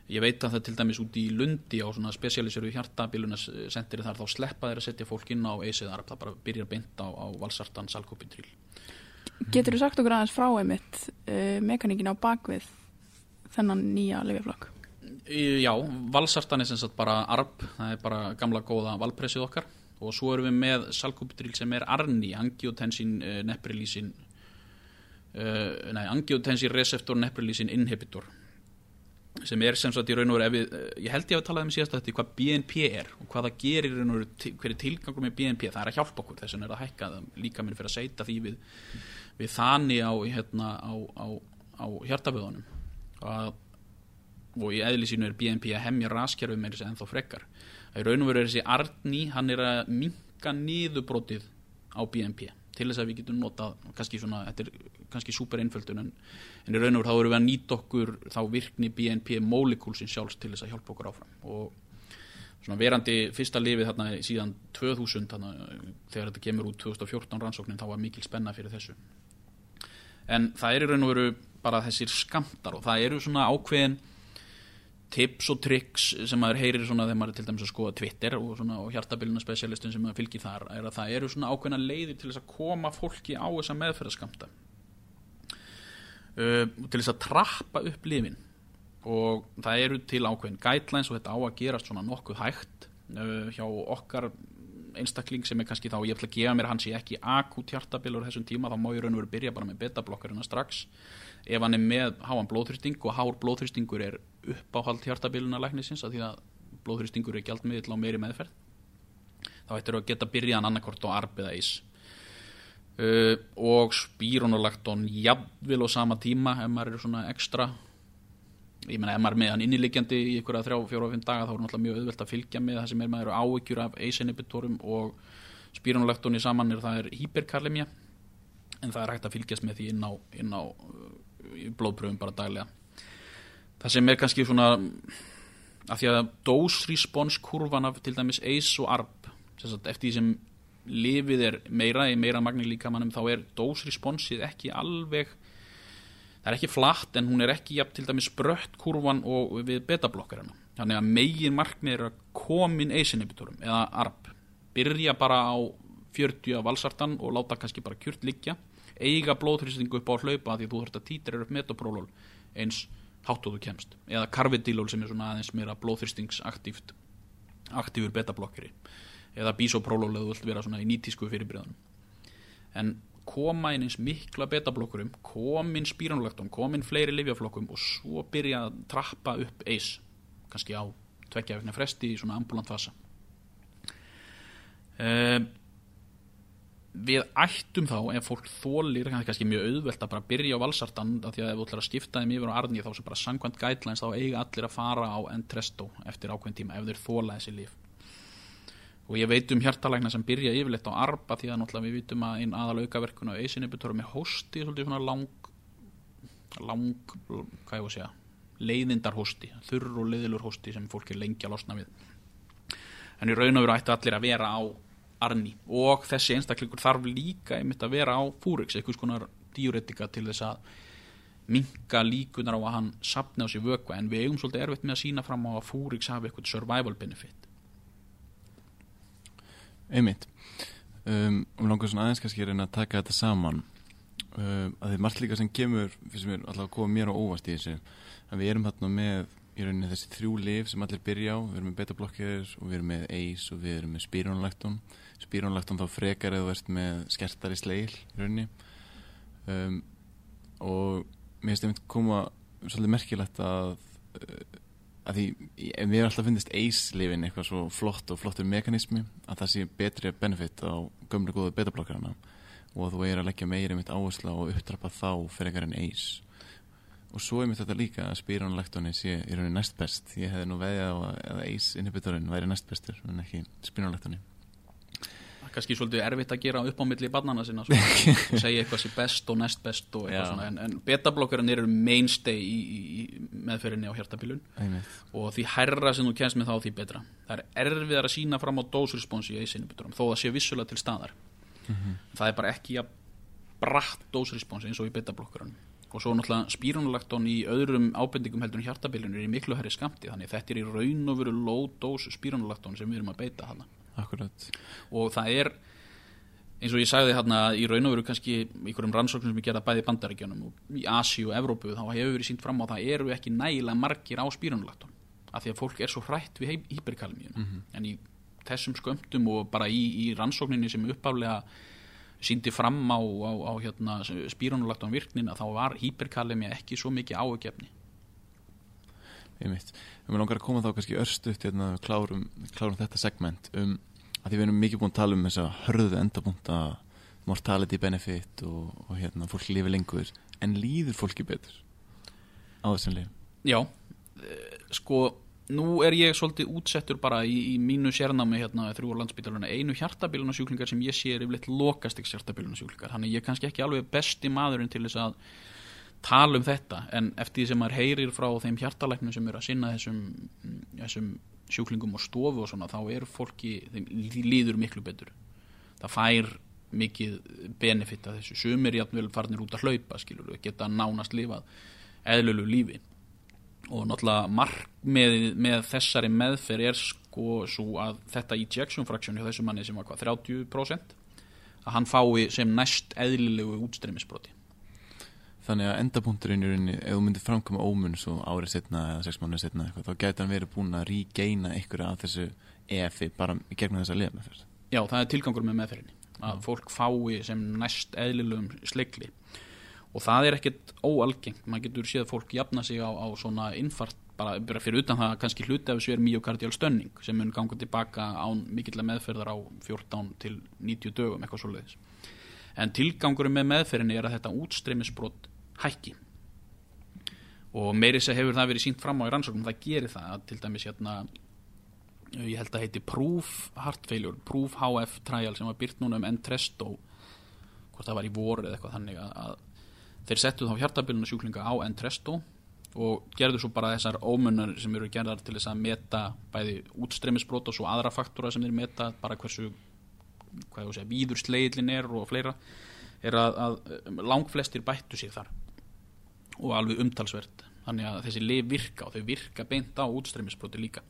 ég veit að það til dæmis út í Lundi á svona spesialiseru hjartabilunasentri þar þá sleppa þeir að setja fólk inn á ACE-þar það bara byrjar beint á, á valsartan salkópintril Getur þú sagt okkur aðeins frá einmitt uh, mekaníkin á bakvið þennan nýja lifjaflokk? Já, valsartan er sem sagt bara arb, það er bara gamla góða valpressið okkar. Og svo erum við með salkópintril sem er arni, angiotensin uh, neprilísin uh, nei, angiotensin receptor neprilísin inhibitor. Sem er sem sagt í raun og veru við, ég held ég að tala um síðast að þetta hvað BNP er og hvað það gerir í raun og veru hver er tilgangur með BNP, það er að hjálpa okkur þess vegna er að hækka það líka minn fyrir að seita því við, við þannig á, hérna, á, á, á hjartaböðunum og, og í eðli sínu er BNP að hemja raskjærfum með þessi ennþá frekkar í raun og veru er þessi Arni, hann er að minka niðurbrótið á BNP til þess að við getum notað kannski svona, þetta er kannski super einföldun en, en í raun og veru þá erum við að nýta okkur þá virkni BNP molekulsin sjálfs til þess að hjálpa okkur áfram. Og svona verandi fyrsta lifið þarna síðan 2000 þarna, þegar þetta kemur út 2014 rannsóknin þá var mikil spenna fyrir þessu. En það er í raun og veru bara þessir skamtar og það eru svona ákveðin tips og triks sem maður heyrir svona þegar maður er til dæmis að skoða Twitter og, og hjartabilina specialistin sem maður fylgir þar er að það eru svona ákveðina leiðir til þess að koma fólki á þessa meðferðaskamta uh, til þess að trappa upp lifin og það eru til ákveðin guidelines og þetta á að gerast svona nokkuð hægt uh, hjá okkar einstakling sem er kannski þá, ég ætla að gefa mér hans í ekki akut hjartabilur þessum tíma, þá má ég raun og veru byrja bara með betablokkarina strax. Ef hann er með háan blóðþrýsting og hár blóðþrýstingur er uppáhald hjartabiluna læknisins að því að blóðþrýstingur er gjaldmiðill á meiri meðferð þá ættir að geta byrjaðan annarkort á arb eða ís. Uh, og spíronolakton jafnvel á sama tíma ef maður er svona ekstra ég menna ef maður er með hann inniliggjandi í ykkur að þrjá, fjóra og fimm daga þá er náttúrulega mjög auðvelt að fylgja með það sem er maður áhyggjur af eisinibitorum og spíronolaktonið saman er það er hyperkarlemia en það er hægt að fylgjast með því inn á, inn á blóðpröfum bara daglega það sem er kannski svona að því að dose-response kurvan af til dæmis ACE og ARB eftir því sem lifið er meira í meira magni líka mannum þá er dose-responsið ekki alveg það er ekki flatt en hún er ekki jafn til dæmis brött kurvan og við betablokkarina þannig að megin markmið er að komin ACE inhibitorum eða ARB byrja bara á 40 af valsartan og láta kannski bara kjurt liggja. Eiga blóðhrýstingu upp á hlaupa því þú þurft að títra upp metoprólól eins hátt og þú kemst. Eða karvedílól sem er svona aðeins meira blóðþrýstingsaktíft aktífur betablokkeri. Eða bísopróról eða þú vilt vera svona í nýtísku fyrirbriðanum en koma inn eins mikla betablokkurum komin spíranulektum, komin fleiri livjaflokkum og svo byrja að trappa upp eis, kannski á tveggja vegna fresti í svona ambulant fasa. Eða uh, við ættum þá ef fólk þólir, kannski mjög auðvelt að bara byrja á valsartan af því að ef þú ætlar að skipta þeim yfir á arni þá sem bara sangkvæmt guidelines þá eiga allir að fara á Entresto eftir ákveðin tíma ef þeir þóla þessi líf og ég veit um hjartalækna sem byrja yfirleitt á arba því að náttúrulega við vitum að einn aðal aukaverkun á eisinibitorum er hósti, svolítið svona lang lang, hvað ég voru að segja leiðindar hósti, þurr og leiðilur hósti sem fólk er lengi að losna við. En í raun og veru ættu allir að vera á arni. Og þessi einstaklingur þarf líka einmitt að vera á fúrix, eitthvað skonar diuretika til þess að minka líkunar á að hann sapna á sér vökva. En við eigum svolítið erfitt með að sína fram á að fúrix hafi eitthvað survival benefit. Einmitt. Um, um langar svona aðeins kannski reyna að taka þetta saman. Um, að þið margt líka sem kemur fyrir mér alltaf að koma mér á óvast í þessu. Að við erum hérna með í rauninni þessi þrjú lif sem allir byrja á. Við erum með beta-blokkir og við erum með ACE og við erum með spírónlekton spírónlekton þá frekar eða ert með skertari sleil í rauninni. Um, og mér finnst einmitt koma svolítið merkilegt að uh, að því, ef mér alltaf finnist ACE-lifin eitthvað svo flott og flottur mekanismi að það sé betri benefit á gömlega góðu beta-blokkarna og þú er að leggja meira mitt áherslu á að upptrappa þá einhver en ACE og svo er mitt þetta líka að spírónlektóni sé í rauninni næst best ég hefði nú veðið á að, ACE inhibitorinn væri næst bestur en ekki er kannski svolítið erfitt að gera upp á milli barnana sinna segja eitthvað sem best og næst best og Já. eitthvað svona en, en betablokkarinn eru mainstay í, í, í meðferðinni á hjartabilun og því herra sem þú kemst með þá því betra. Það er erfiðar að sína fram á dósresponsi í eisinnibuturum þó það sé vissulega til staðar. Það er bara ekki að bratt dósresponsi eins og í betablokkarinn og svo náttúrulega spírunulaktón í öðrum ábendingum heldur en hjartabilun er í miklu herri skamti þannig þetta er í raun og veru low dose spírunulaktón sem við erum að beita hana Akkurat. Og það er eins og ég sagði hérna í raun og veru kannski í einhverjum rannsóknum sem ég gerða bæði í bandaríkjunum og í Asi og Evrópu þá hefur verið sínt fram á að það eru ekki nægilega margir á spírunulaktón af því að fólk er svo hrætt við hyperkalmíun en í þessum skömmtum og bara í, í rannsókninni sem uppaflega síndi fram á, á, á hérna, spírunulaktón virknin að þá var hyperkalmíu ekki svo mikið áhugjefni Einmitt. Við mér langar að koma þá kannski örstuðt hérna, klárum, klárum þetta segment um að því við erum mikið búin að tala um þessa hörðu endapunta mortality benefit og, og hérna, fólk lifi lengur. En líður fólki betur á þessum lifum Já, eh, sko nú er ég svolítið útsettur bara í, í mínu sérnámi hérna þrjúar landsbytaluna einu hjartabilunasjúklingar sem ég sé er yfirleitt lokastik hjartabilunasjúklingar þannig ég er kannski ekki alveg besti maðurinn til þess að tala um þetta en eftir því sem maður heyrir frá þeim hjartalæknum sem eru að sinna þessum, þessum sjúklingum og stofu og svona þá er fólki, þeim líður miklu betur. Það fær mikið benefit að þessu. Sumir jafnvel farnir út að hlaupa skilur geta nánast lifað eðlulu lífi og náttúrulega markmiðið með þessari meðferð er sko svo að þetta ejection fraction hjá þessu manni sem var hvað 30% að hann fái sem næst eðlilegu útstreymisbroti Þannig að endapunkturinn í rauninni, ef þú myndir framkoma ómun svo árið setna eða sex mánuð setna eitthvað, þá gæti hann verið búin að regeina einhverja af þessu EFI bara í gegnum þessa liða með fyrst. Já, það er tilgangur með meðferðinni að fólk fái sem næst eðlilegum slegli og það er ekkert óalgengt maður getur séð fólk jafna sig á, á svona innfart bara, bara fyrir utan það að kannski hluti af þessu er myocardial stönning sem mun ganga tilbaka án mikillega meðferðar á 14 til 90 dögum eitthvað svoleiðis. En tilgangurum með meðferðinni er að þetta útstreymisbrot hækki. Og meiri sem hefur það verið sínt fram á í rannsóknum það gerir það að til dæmis hérna ég held að heiti Proof Heart Failure Proof HF trial sem var byrt núna um Entresto hvort það var í voru eða eitthvað þannig að þeir settu þá hjartabiluna sjúklinga á Entresto og gerðu svo bara þessar ómunnar sem eru gerðar til þess að meta bæði útstreymisbrot og svo aðra faktora sem þeir meta bara hversu víður sleiðlin er og fleira er að, að langflestir bættu sér þar og alveg umtalsvert. Þannig að þessi lif virka og þau virka beint á útstreymisbroti líka.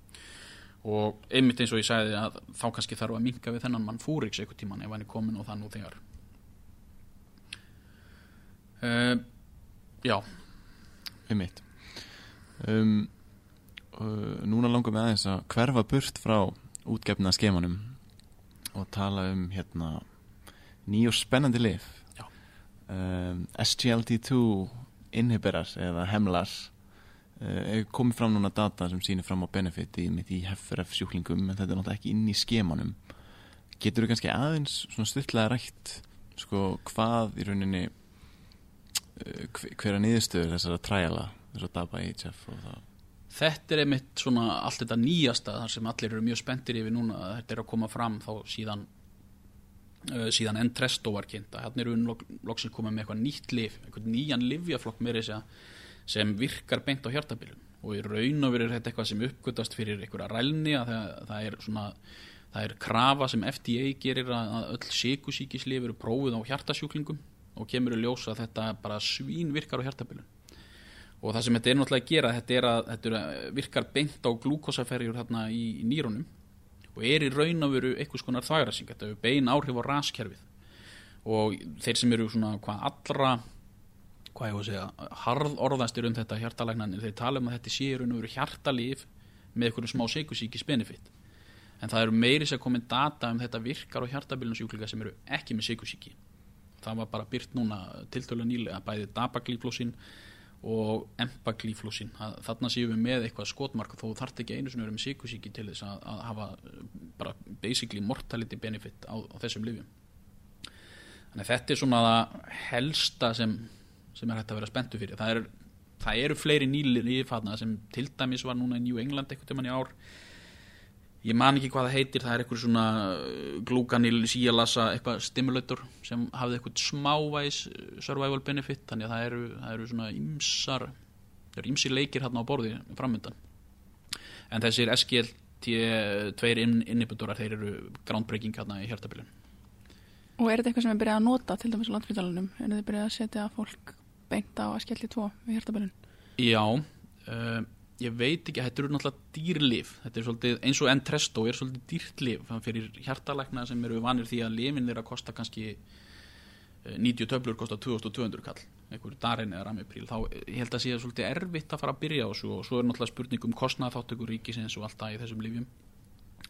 Og einmitt eins og ég sagði að þá kannski þarf að minka við þennan mann fúriks eitthvað tíman ef hann er komin og það nú þegar uh, Já. Um mitt um, uh, Núna langar við aðeins að hverfa burt frá útgefna skemanum og tala um hérna ný og spennandi lif um, SGLT2 inhibirar eða hemlar uh, komið fram núna data sem sýnir fram á benefit í mitt í HFRF sjúklingum en þetta er náttúrulega ekki inn í skemanum. Getur þú kannski aðeins svona styrtlega rætt sko hvað í rauninni hver- hver er niðurstöður þessara træjala þessara daba í HF og það Þetta er einmitt svona allt þetta nýjasta þar sem allir eru mjög spenntir yfir núna að þetta er að koma fram þá síðan uh, síðan Entresto var kynnt. Að hérna eru loksins komið með eitthvað nýtt lif eitthvað nýjan livjaflokk meiri segja, sem virkar beint á hjartabilun. Og í raun og verið þetta eitthvað sem uppgötast fyrir einhverja rælni að það, það er svona það er krafa sem FDA gerir að, að öll síkusíkislif eru prófið á hjartasjúklingum og kemur í ljós að þetta bara svín virkar á hjartabilun. Og það sem þetta er náttúrulega að gera þetta er að þetta er að virkar beint á glúkosaferjur þarna í, í nýrunum og er í raun og veru einhvers konar þvagrasing. Þetta hefur bein áhrif á raskerfið. Og þeir sem eru svona hvað allra hvað ég var að segja, harð orðastir um þetta hjartalæknanir, þeir tala um að þetta sé í raun og veru hjartalíf með einhverju smá sikursíkis benefit. En það eru meiri sem komin data um þetta virkar á hjartabilunsjúklinga sem eru ekki með sikursíki það var bara byrt núna tiltölu nýlega bæði dabaglíflósin og empaglíflósin. Þarna séum við með eitthvað skotmark þó þarf ekki einu sem eru með sikursíki til þess að, að hafa bara basically mortality benefit á, á þessum lifjum þannig að þetta er svona það helsta sem sem er hægt að vera spenntu fyrir. Það, er, það eru fleiri nýlir lífhætna sem til dæmis var núna í New England eitthvað til mann í ár ég man ekki hvað það heitir, það er eitthvað svona uh, glúkanil síalassa eitthvað stimulator sem hafði eitthvað smávæs uh, survival benefit þannig að það eru, það eru svona ymsar það eru ymsi leikir hérna á borði framöndan en þessir SGLT2 inhibitorar þeir eru groundbreaking hérna í hjertabilin Og er þetta eitthvað sem er byrjað að nota til dæmis á landspítalunum? Er þetta byrjað að setja fólk beint á að skellja tvo við hjertabælun? Já, uh, ég veit ekki, þetta eru náttúrulega dýrlif, þetta er svolítið, eins og Entresto er svolítið dýrlif fyrir hjartalækna sem eru vanir því að lifin þeirra kostar kannski 90 eh, töflur kostar 2200 kall. Einhverju darin eða ramipríl. Þá eh, ég held að sé að svolítið erfitt að fara að byrja á þessu og svo er náttúrulega spurning um kostnaðáttökur ríkisins og allt það í þessum lifjum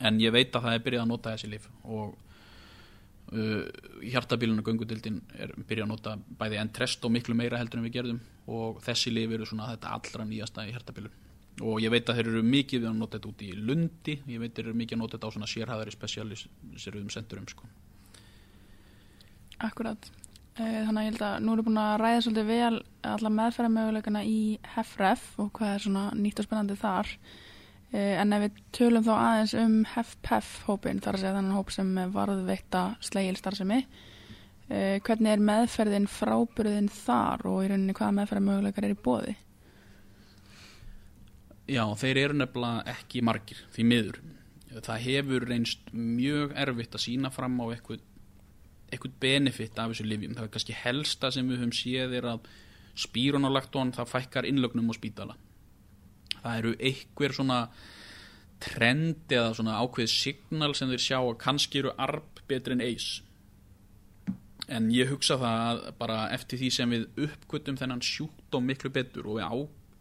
en ég veit að það er byrjað að nota þessi lif og Uh, hjartabílun og göngudildin er byrjað að nota bæði Entresto miklu meira heldur en við gerðum og þessi lif eru svona þetta allra nýjasta í hjartabílun og ég veit að þeir eru mikið við að nota þetta út í lundi ég veit að þeir eru mikið að nota þetta á svona sérhæðari spesialiseruðum sendurum sko. Akkurat eh, þannig að ég held að nú erum búin að ræða svolítið vel alla meðferðarmöguleikana í HFRF og hvað er svona nýtt og spennandi þar Eh, en ef við tölum þá aðeins um HEF-PEF hópin, þar að segja þannig hóp sem varðveita slegilstarðsemi, eh, hvernig er meðferðin frábyrðin þar og í rauninni hvaða meðferðarmöguleikar er í bóði? Já, þeir eru nefnilega ekki margir, því miður. Það hefur reynst mjög erfitt að sína fram á eitthvað, eitthvað benefit af þessu livjum. Það er kannski helsta sem við höfum séð er að spírunalaktón það fækkar innlögnum og spítala það eru einhver svona trend eða svona ákveð signal sem þeir sjá að kannski eru arp betri en eis en ég hugsa það að bara eftir því sem við uppkvötum þennan sjúkdóm miklu betur og við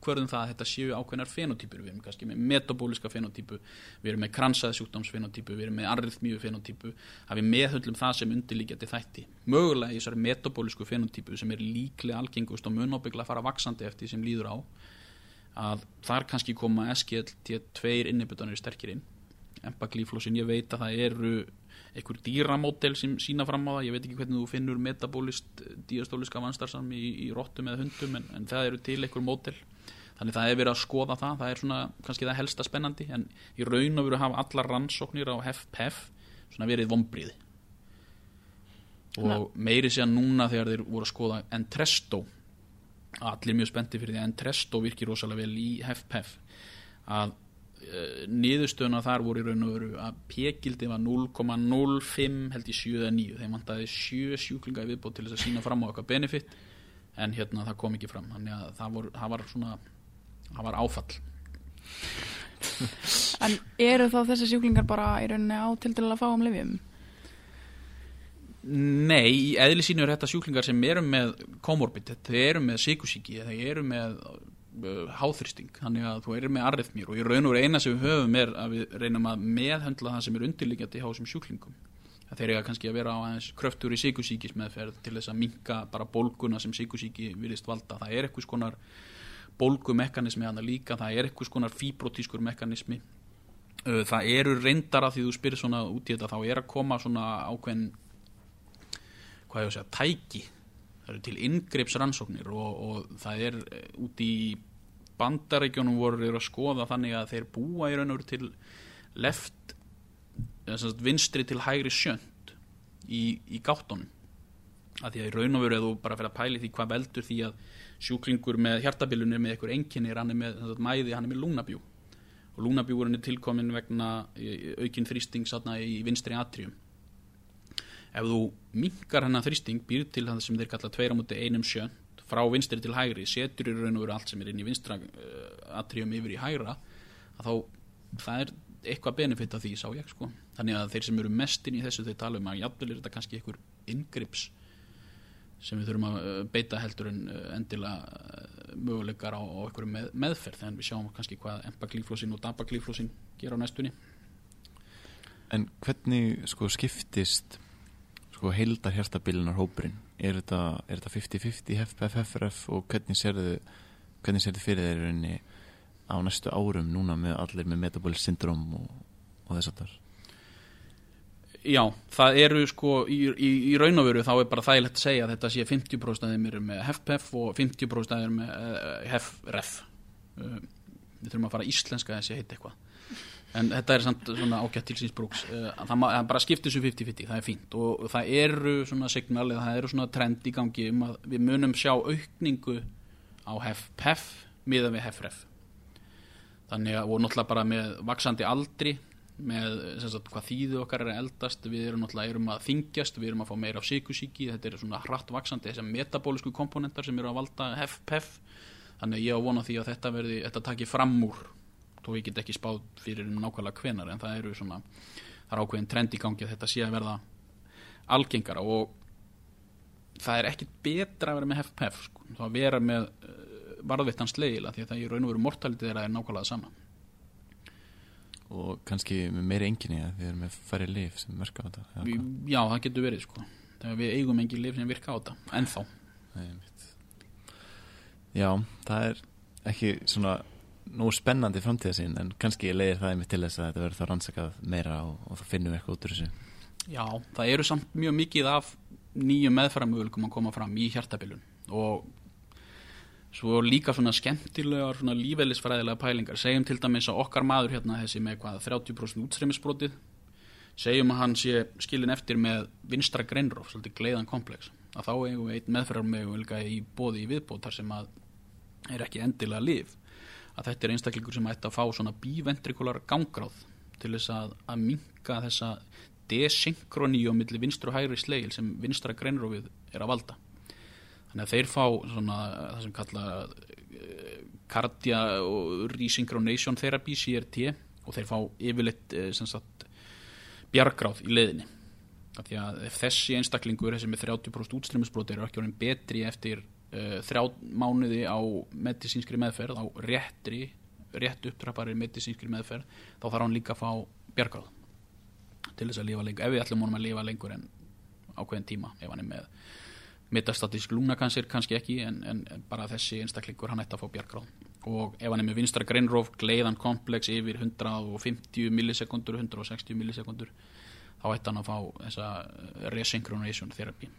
ákverðum það að þetta séu ákveðnar fenotýpur. Við erum kannski með metabóliska fenotýpu við erum með kransaði sjúkdómsfenotýpu við erum með arrithmíu fenotýpu að við meðhöllum það sem undirlíkjandi þætti. Mögulega í þessari metabólisku fenotýpu sem er líklega algengust og munóbyggla að fara vaksandi eftir sem líður á að þar kannski koma SGLT2 innibutanir sterkir inn. Empaglíflósin, ég veit að það eru einhver dýramódel sem sína fram á það. Ég veit ekki hvernig þú finnur metabólist diastóliska vanstarsam í, í róttum eða hundum en, en það eru til einhver módel þannig það er verið að skoða það það er svona kannski það helsta spennandi en í raun og veru hafa allar rannsóknir á HEF-PEF svona verið vombriði og meiri sé að núna þegar þeir voru að skoða Entresto allir mjög spendi fyrir því að Entresto virkir rosalega vel í HEF-PEF að uh, niðurstöðuna þar voru í raun og veru að p-gildi var 0,05 held í 7 eða 9 þeim vantæði 7 sjúklinga í viðbót til þess að sína fram á eitthvað benefit en hérna það kom ekki fram. Þannig að það, voru, það var svona það var áfall En eru þá þessi sjúklingar bara í rauninni á til til að fá um lifjum? Nei, í eðli sínu er þetta sjúklingar sem eru með komorbid, þeir eru með síkusíki, þeir eru með uh, háþristing, þannig að þú eru með arrithmýr og í raun og eina sem við höfum er að við reynum að meðhendla það sem er undirliggjandi hjá þessum sjúklingum. Það þeir eru kannski að vera á aðeins kröftur í síkusíkis meðferð til þess að minka bara bólguna sem síkusíki vilist valda. Það er eitthvað skonar bólgumekanismi hana líka, það er eitthvað skonar fibrotískur mekanismi. Það eru reyndar að því þú spyrir svona út í þetta, þá er að koma svona ákveðin hvað ég að segja, tæki það eru til ingripsrannsóknir og, og það er eh, út í bandarækjónum voru að skoða þannig að þeir búa í raun og veru til left vinstri til hægri sjönd í, í gáttunum að því að í raun og veru eða þú bara fyrir að pæli því hvað veldur því að sjúklingur með hjartabilunir með einhver enginir hann er með sagt, mæði, hann er með lúnabjú og lúnabjúurinn er tilkomin vegna eh, aukinn þrýsting í vinstri atrium. Ef þú minkar hennar þrýsting býr til það sem þeir kalla tveira múti einum sjönd frá vinstri til hægri, setur í raun og veru allt sem er inn í vinstra uh, atrium yfir í hægra þá, það er eitthvað benefit af því sá ég sko. Þannig að þeir sem eru mest inn í þessu þeir tala um að jafnvel er þetta kannski einhver ingrips sem við þurfum að uh, beita heldur en uh, endilega uh, möguleikar á, á einhverju með, meðferð en við sjáum kannski hvað empaglíflósin og dabaglíflósin gera á næstunni En hvernig sko skiptist sko heildar hjartabilunar hópurinn? Er þetta, er þetta 50-50 HFPF, FRF og hvernig hvernig serðu fyrir þeir í rauninni á næstu árum núna með allir með metabolic syndrom og, og þess að þar? Já, það eru sko í, í, í raun og veru þá er bara þægilegt að segja að þetta sé 50% af þeim eru með HFPF og 50% af þeim eru með uh, HFRF uh, Við þurfum að fara íslenska þessi heiti eitthvað. En þetta er samt svona ágætt til síns brúks. Uh, það, bara skiptir þessu 50-50 það er fínt. Og það eru svona signal eða það eru svona trend í gangi um að við munum sjá aukningu á HFPF miðan við HFRF þannig að og náttúrulega bara með vaksandi aldri með sagt, hvað þýðu okkar er að eldast. Við erum náttúrulega erum að þingjast við erum að fá meira af sykusíki þetta er svona hratt vaksandi þessar metabólisku komponentar sem eru að valda HFPF þannig að ég á vona því að þetta verði þetta taki fram úr þó ég get ekki spáð fyrir nákvæmlega hvenar en það eru svona það er ákveðin trend í gangi að þetta sé að verða algengara. Og það er ekkit betra að vera með HFPF sko. þá vera með uh, varðvittan slegila því að það í raun og veru mortalitið er nákvæmlega sama og kannski með meiri enginni að við erum með færri lif sem merka á þetta Við-? Já, það getur verið sko þegar við eigum engin lif sem virka á þetta ennþá Nei. Já, það er ekki svona nú spennandi framtíðasinn en kannski leiðir það einmitt til þess að þetta verður þá rannsakað meira og, og þá finnum við eitthvað út úr þessu Já, það eru samt mjög mikið af nýjum meðfæramöguleikum að koma fram í hjartabilun og svo líka svona skemmtilegar svona lífeylisfræðilega pælingar. Segjum til dæmis að okkar maður hérna þessi með hvað 30% útstreymisbrotið segjum að hann sé skilin eftir með vinstra greinróf, svolítið gleiðan komplex. Að þá eigum við einn meðfæramöguleika í bóði í viðbót þar sem að er ekki endilega lif að þetta er einstaklingur sem ætti að fá svona bíventrikular gangráð til þess að, að minka þessa desynkroníu á milli vinstru hægri slegil sem vinstra greinrófið er að valda þannig að þeir fá svona það sem kalla uh, cardia og resynchronization therapy CRT og þeir fá yfirleitt sem sagt bjargráð í leiðinni. Af því að þessi einstaklingur þessi með 30% útstreymisbroti eru ekki orðin betri eftir uh, þrjá mánuði á medisínskri meðferð á réttri rétt upptrappari medisínskri meðferð þá þarf hann líka að fá bjargráð til þess að lifa lengur ef við ætlum honum að lifa lengur en ákveðin tíma ef hann er með metastatísk lúnakansir kannski ekki en, en, en bara þessi einstaklingur hann ætti að fá bjargráð. Og ef hann er með vinstra greinróf gleiðan komplex yfir 150 millisekundur 160 millisekundur þá ætti hann að fá þessa eh, resynchronization therapy.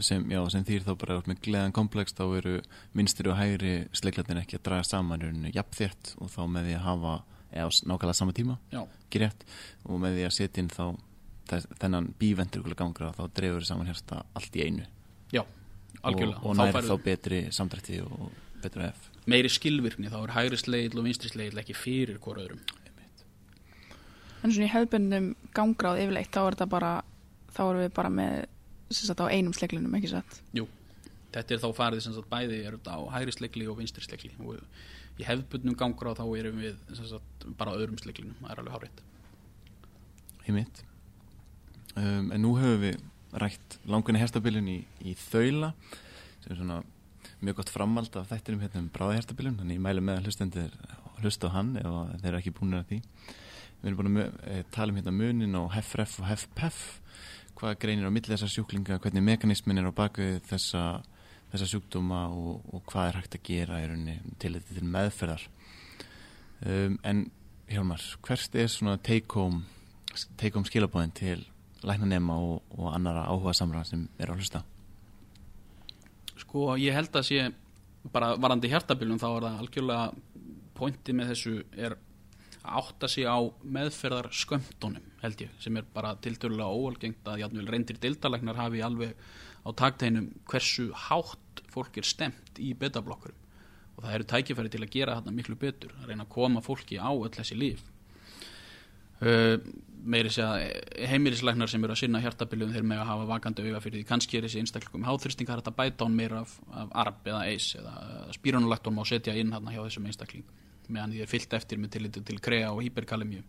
Sem, já, sem þýr þá bara með gleðan komplex þá eru vinstri og hægri sleglatin ekki að draga saman jafnþétt og þá með því að hafa eða nákvæmlega sama tíma. Rétt. Og með því að setja inn þá þess, þennan bíventrikulega gangra þá dreifur saman hérsta allt í einu já, algjörlega. Og, og Þá nær færðu þá betri samdrætti og betra F. Meiri skilvirkni, þá er hægri slegil og vinstri slegil ekki fyrir hvora öðrum. En svona í hefðbundum gangráð yfirleitt, þá er þetta bara, þá erum við bara með, sem sagt, á einum sleglinum, ekki satt? Jú, þetta er þá farið sem sagt bæði er þetta á hægri slegli og vinstri slegli. Og í hefðbundnum gangra þá erum við sem sagt bara á öðrum sleglinum, það er alveg hárétt Einmitt. Um, en nú höfum við rætt langunni herstabilun í, í þaula sem er svona mjög gott framald af þættinum hérna um bráðahertabilun þannig ég mælu með hlustendur hlusta á hann ef þeir eru ekki búin að því. Við erum búin að eh, tala um hérna munin á HFRF og HFPF hvað greinir á milli þessar sjúklinga hvernig mekanismin er á baku þessa, þessa sjúkdóma og, og hvað er hægt að gera í rauninni til þetta til meðferðar. Um, en Hjálmar, hvert er svona take home home skilabóðin til læknanema og, og annara áhuga samra sem er að hlusta. Sko, ég held að sé bara varandi hjartabilun þá er það algjörlega pointi með þessu er að átta sig á meðferðar skömmtunum held ég, sem er bara tiltölulega óalgengt að játnvel reyndir deildalæknar hafi alveg á takteinum hversu hátt fólk er stemt í betablokkurum. Og það eru tækifæri til að gera þarna miklu betur að reyna að koma fólki á öll þessi líf meiri sé að heimilislæknar sem eru að sinna hjartabilum þeir með að hafa vakandi auga fyrir því. Kannski er þessi er hægt að bæta án meira af, af arb eða eis eða spírunulakton má setja inn hérna hjá þessum einstakling meðan því er fyllt eftir með tilliti til krea og hyperkalemju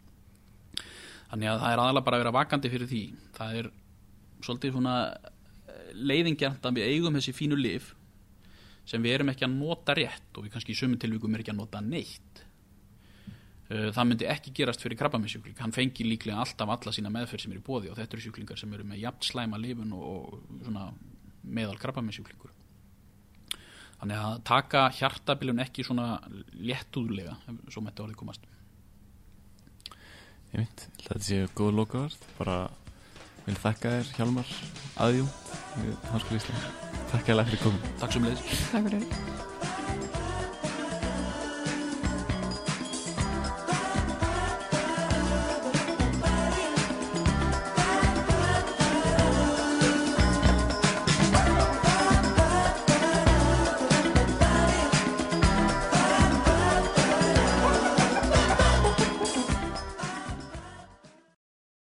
þannig að það er aðalega bara að vera vakandi fyrir því. Það er svolítið svona eh, leiðingjant að við eigum þessi fínu lif sem við erum ekki að nota rétt og við kannski í sömu tilvíkum er ekki að nota neitt það myndi ekki gerast fyrir krabbamissjúkling hann fengi líklega alltaf alla sína meðferð sem er í bóði og þetta eru sjúklingar sem eru með jafn slæma lifun og, og svona meðal krabbamissjúklingur þannig að taka hjartabilun ekki svona léttúðlega svo mætti orðið komast. Ég mynd, þetta séu góð lokaðart bara vil þakka þér Háskóli Ísland Takk fyrir komin Takk sem fyrir